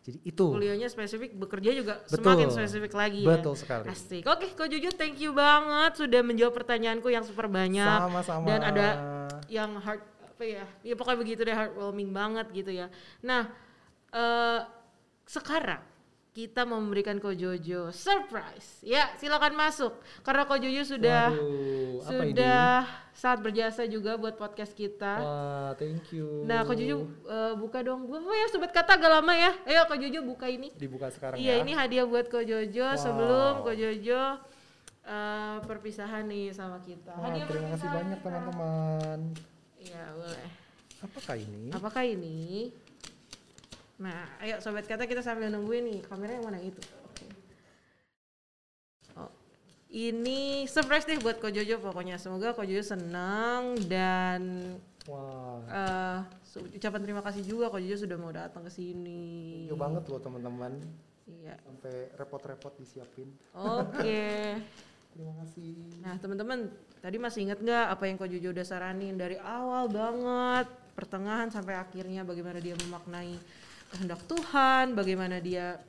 S2: Jadi itu
S1: Kuliahnya spesifik, bekerja juga
S2: Betul.
S1: semakin spesifik lagi ya.
S2: betul sekali.
S1: Asik. Oke, Ko Juju thank you banget sudah menjawab pertanyaanku yang super banyak.
S2: Sama-sama.
S1: Dan ada yang heart apa ya? Ya pokoknya begitu deh heartwarming banget gitu ya. Nah, eh sekarang kita mau memberikan Ko Jojo surprise. Ya, silakan masuk. Karena Ko Jojo sudah
S2: Waduh,
S1: sudah sangat berjasa juga buat podcast kita.
S2: ini? Wah, thank you.
S1: Nah, Ko Jojo eh, buka dong. Buka ya sobat kata agak lama ya. Ayo Ko Jojo buka ini.
S2: dibuka sekarang
S1: Iya
S2: ya.
S1: ini hadiah buat Ko Jojo
S2: Wow.
S1: sebelum Ko Jojo eh, perpisahan nih sama kita.
S2: Wah,
S1: hadiah
S2: terima kasih banyak teman-teman.
S1: Iya boleh.
S2: Apakah ini?
S1: Apakah ini? Nah, ayo sobat kata kita sambil nungguin nih. Kamera yang mana itu? Oke. Oh, ini surprise deh buat Ko Jojo pokoknya. Semoga Ko Jojo senang dan
S2: Wah,
S1: eh, su- ucapan terima kasih juga Ko Jojo sudah mau datang ke sini.
S2: you banget loh teman-teman.
S1: Iya.
S2: Sampai repot-repot disiapin.
S1: Oke. <laughs>
S2: Terima kasih.
S1: Nah teman-teman tadi masih ingat nggak apa yang Ko Jojo udah saranin dari awal banget pertengahan sampai akhirnya bagaimana dia memaknai kehendak Tuhan, bagaimana dia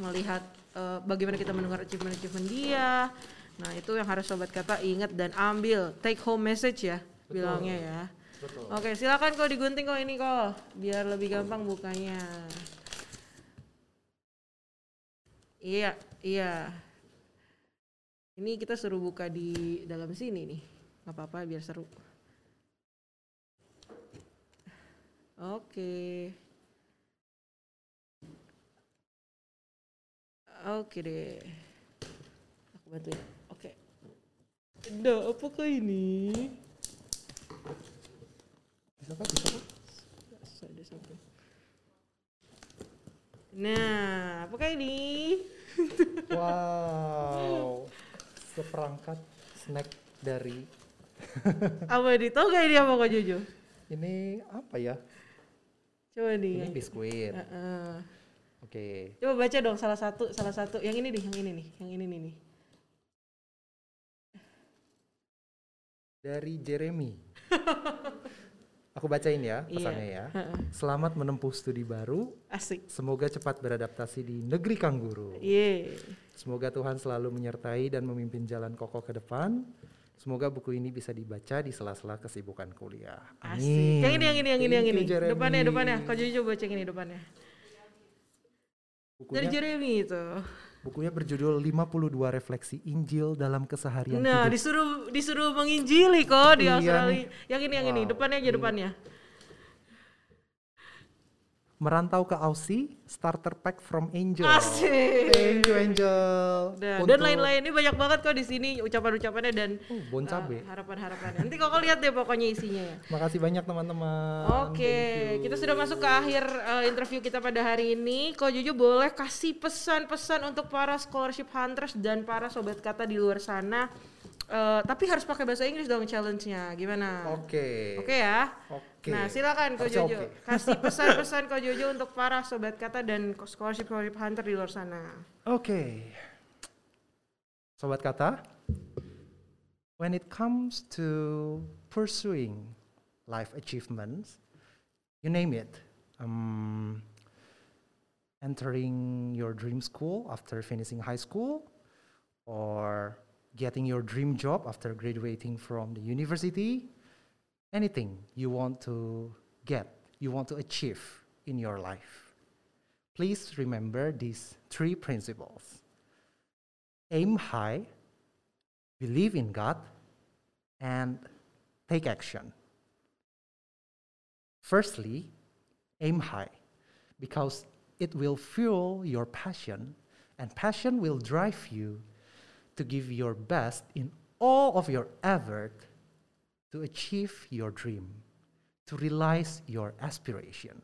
S1: melihat eh, bagaimana kita mendengar achievement-achievement dia. Nah itu yang harus sobat kata ingat dan ambil take home message ya bilangnya ya.
S2: Betul.
S1: Oke silakan kok digunting kok ini kok biar lebih gampang bukanya. Iya iya. Ini kita suruh buka di dalam sini nih. Gak apa-apa biar seru. Oke. Oke deh. Aku bantuin. Oke. Nah, apakah ini?
S2: Bisa kak? Bisa kak?
S1: Ada samping. Nah, apakah ini?
S2: Wow, seperangkat snack dari <laughs>
S1: Apa ini? Tau gak ini apa kok Jojo?
S2: ini apa ya?
S1: Coba
S2: Ini
S1: nih.
S2: biskuit.
S1: Heeh.
S2: Oke.
S1: Coba baca dong salah satu, salah satu. Yang ini nih, yang ini nih, yang ini nih. nih.
S2: Dari Jeremy. <laughs> Aku bacain ya pesannya ya.
S1: Heeh.
S2: Selamat menempuh studi baru.
S1: Asik.
S2: Semoga cepat beradaptasi di negeri kangguru.
S1: Iya.
S2: Semoga Tuhan selalu menyertai dan memimpin jalan kokoh ke depan. Semoga buku ini bisa dibaca di sela-sela kesibukan kuliah.
S1: Asik.
S2: Amin.
S1: Yang ini, yang ini, yang ini, yang ini.
S2: Jeremy.
S1: Depannya, depannya. Kak Jojo coba cek ini depannya. Dari
S2: Bukunya,
S1: Jeremy itu.
S2: bukunya berjudul 52 Refleksi Injil dalam Keseharian
S1: Nah,
S2: Hidup.
S1: disuruh disuruh menginjili kok di
S2: Iya
S1: Australia.
S2: nih.
S1: Yang ini, yang ini.
S2: Wow.
S1: Depannya aja, depannya.
S2: Merantau ke Aussie, starter pack from Angel.
S1: Asik.
S2: Thank you Angel.
S1: Dan,
S2: Untuk-
S1: dan lain-lain ini banyak banget kok di sini ucapan-ucapannya dan
S2: Oh, bon cabe.
S1: uh, harapan-harapannya. Nanti kok lihat deh pokoknya isinya ya.
S2: Makasih banyak teman-teman.
S1: Oke,
S2: you.
S1: kita sudah masuk ke akhir uh, interview kita pada hari ini. Kok Jojo boleh kasih pesan-pesan untuk para scholarship hunters dan para sobat kata di luar sana. Uh, tapi harus pakai bahasa Inggris dong challenge-nya. Gimana?
S2: Oke.
S1: Oke ya.
S2: Oke.
S1: Nah, silakan
S2: Harusnya
S1: Jojo.
S2: oke.
S1: Kasih <laughs> pesan-pesan Ko Jojo untuk para sobat kata dan scholarship scholarship hunter di luar sana.
S2: Oke. Sobat kata, when it comes to pursuing life achievements, you name it, um, entering your dream school after finishing high school, or getting your dream job after graduating from the university, anything you want to get, you want to achieve in your life. Please remember these three principles aim high, believe in God, and take action. Firstly, aim high because it will fuel your passion, and passion will drive you to give your best in all of your effort to achieve your dream, to realize your aspiration.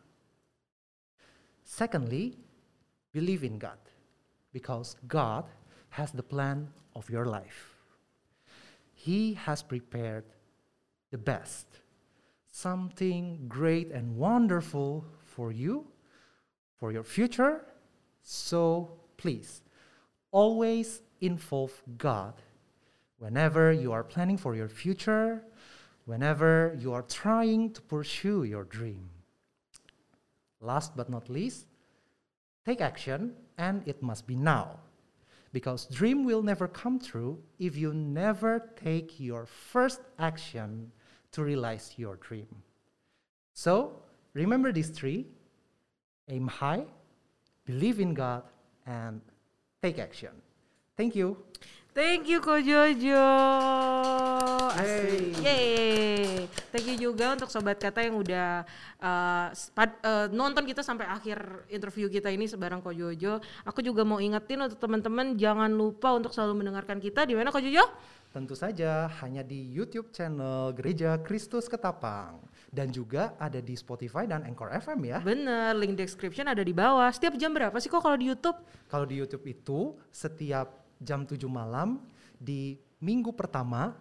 S2: Secondly, believe in God because God has the plan of your life. He has prepared the best, something great and wonderful for you, for your future. So please, always involve God whenever you are planning for your future, whenever you are trying to pursue your dream. Last but not least, take action and it must be now. Because dream will never come true if you never take your first action to realize your dream. So, remember these three aim high, believe in God, and take action. Thank you.
S1: Thank you Ko Jojo. Asik.
S2: Yeay.
S1: Yeay. Thank you juga untuk sobat kata yang udah uh, spad- uh, nonton kita sampai akhir interview kita ini sebarang Ko Jojo. Aku juga mau ingetin untuk teman-teman jangan lupa untuk selalu mendengarkan kita di mana Ko Jojo?
S2: Tentu saja hanya di YouTube channel Gereja Kristus Ketapang dan juga ada di Spotify dan Anchor FM ya.
S1: Bener, link description ada di bawah. Setiap jam berapa sih kok kalau di YouTube?
S2: Kalau di YouTube itu setiap jam 7 malam di minggu pertama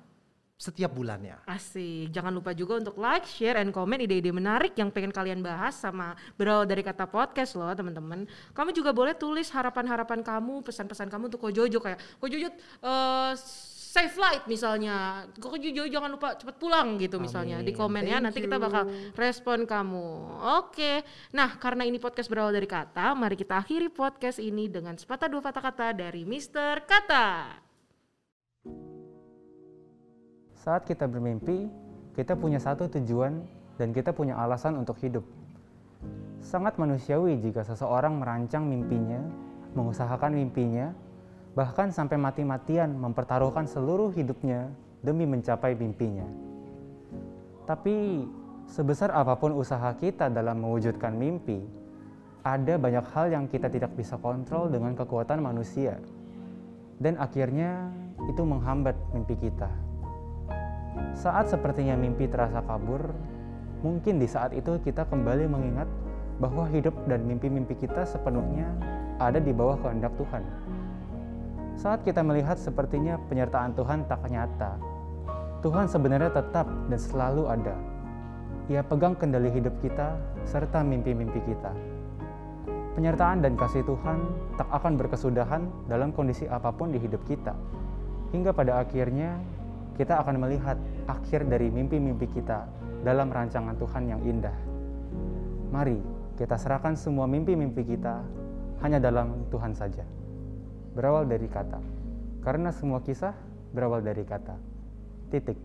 S2: setiap bulannya.
S1: Asik. Jangan lupa juga untuk like, share, and comment ide-ide menarik yang pengen kalian bahas sama berawal dari kata podcast loh teman-teman. Kamu juga boleh tulis harapan-harapan kamu, pesan-pesan kamu untuk Ko Jojo kayak Ko Jojo eh, safe flight misalnya. Ko Jojo jangan lupa cepat pulang gitu misalnya di
S2: Amin.
S1: komen ya.
S2: Thank
S1: Nanti kita
S2: you.
S1: bakal respon kamu. Oke. Nah, karena ini podcast berawal dari kata, mari kita akhiri podcast ini dengan sepatah dua patah kata dari Mr. Kata.
S3: Saat kita bermimpi, kita punya satu tujuan dan kita punya alasan untuk hidup. Sangat manusiawi jika seseorang merancang mimpinya, mengusahakan mimpinya, bahkan sampai mati-matian mempertaruhkan seluruh hidupnya demi mencapai mimpinya. Tapi sebesar apa pun usaha kita dalam mewujudkan mimpi, ada banyak hal yang kita tidak bisa kontrol dengan kekuatan manusia. Dan akhirnya itu menghambat mimpi kita. Saat sepertinya mimpi terasa kabur, mungkin di saat itu kita kembali mengingat bahwa hidup dan mimpi-mimpi kita sepenuhnya ada di bawah kehendak Tuhan. Saat kita melihat sepertinya penyertaan Tuhan tak nyata, Tuhan sebenarnya tetap dan selalu ada. Ia pegang kendali hidup kita serta mimpi-mimpi kita. Penyertaan dan kasih Tuhan tak akan berkesudahan dalam kondisi apa pun di hidup kita. Hingga pada akhirnya kita akan melihat akhir dari mimpi-mimpi kita dalam rancangan Tuhan yang indah. Mari kita serahkan semua mimpi-mimpi kita hanya dalam Tuhan saja. Berawal dari kata. Karena semua kisah berawal dari kata. Titik.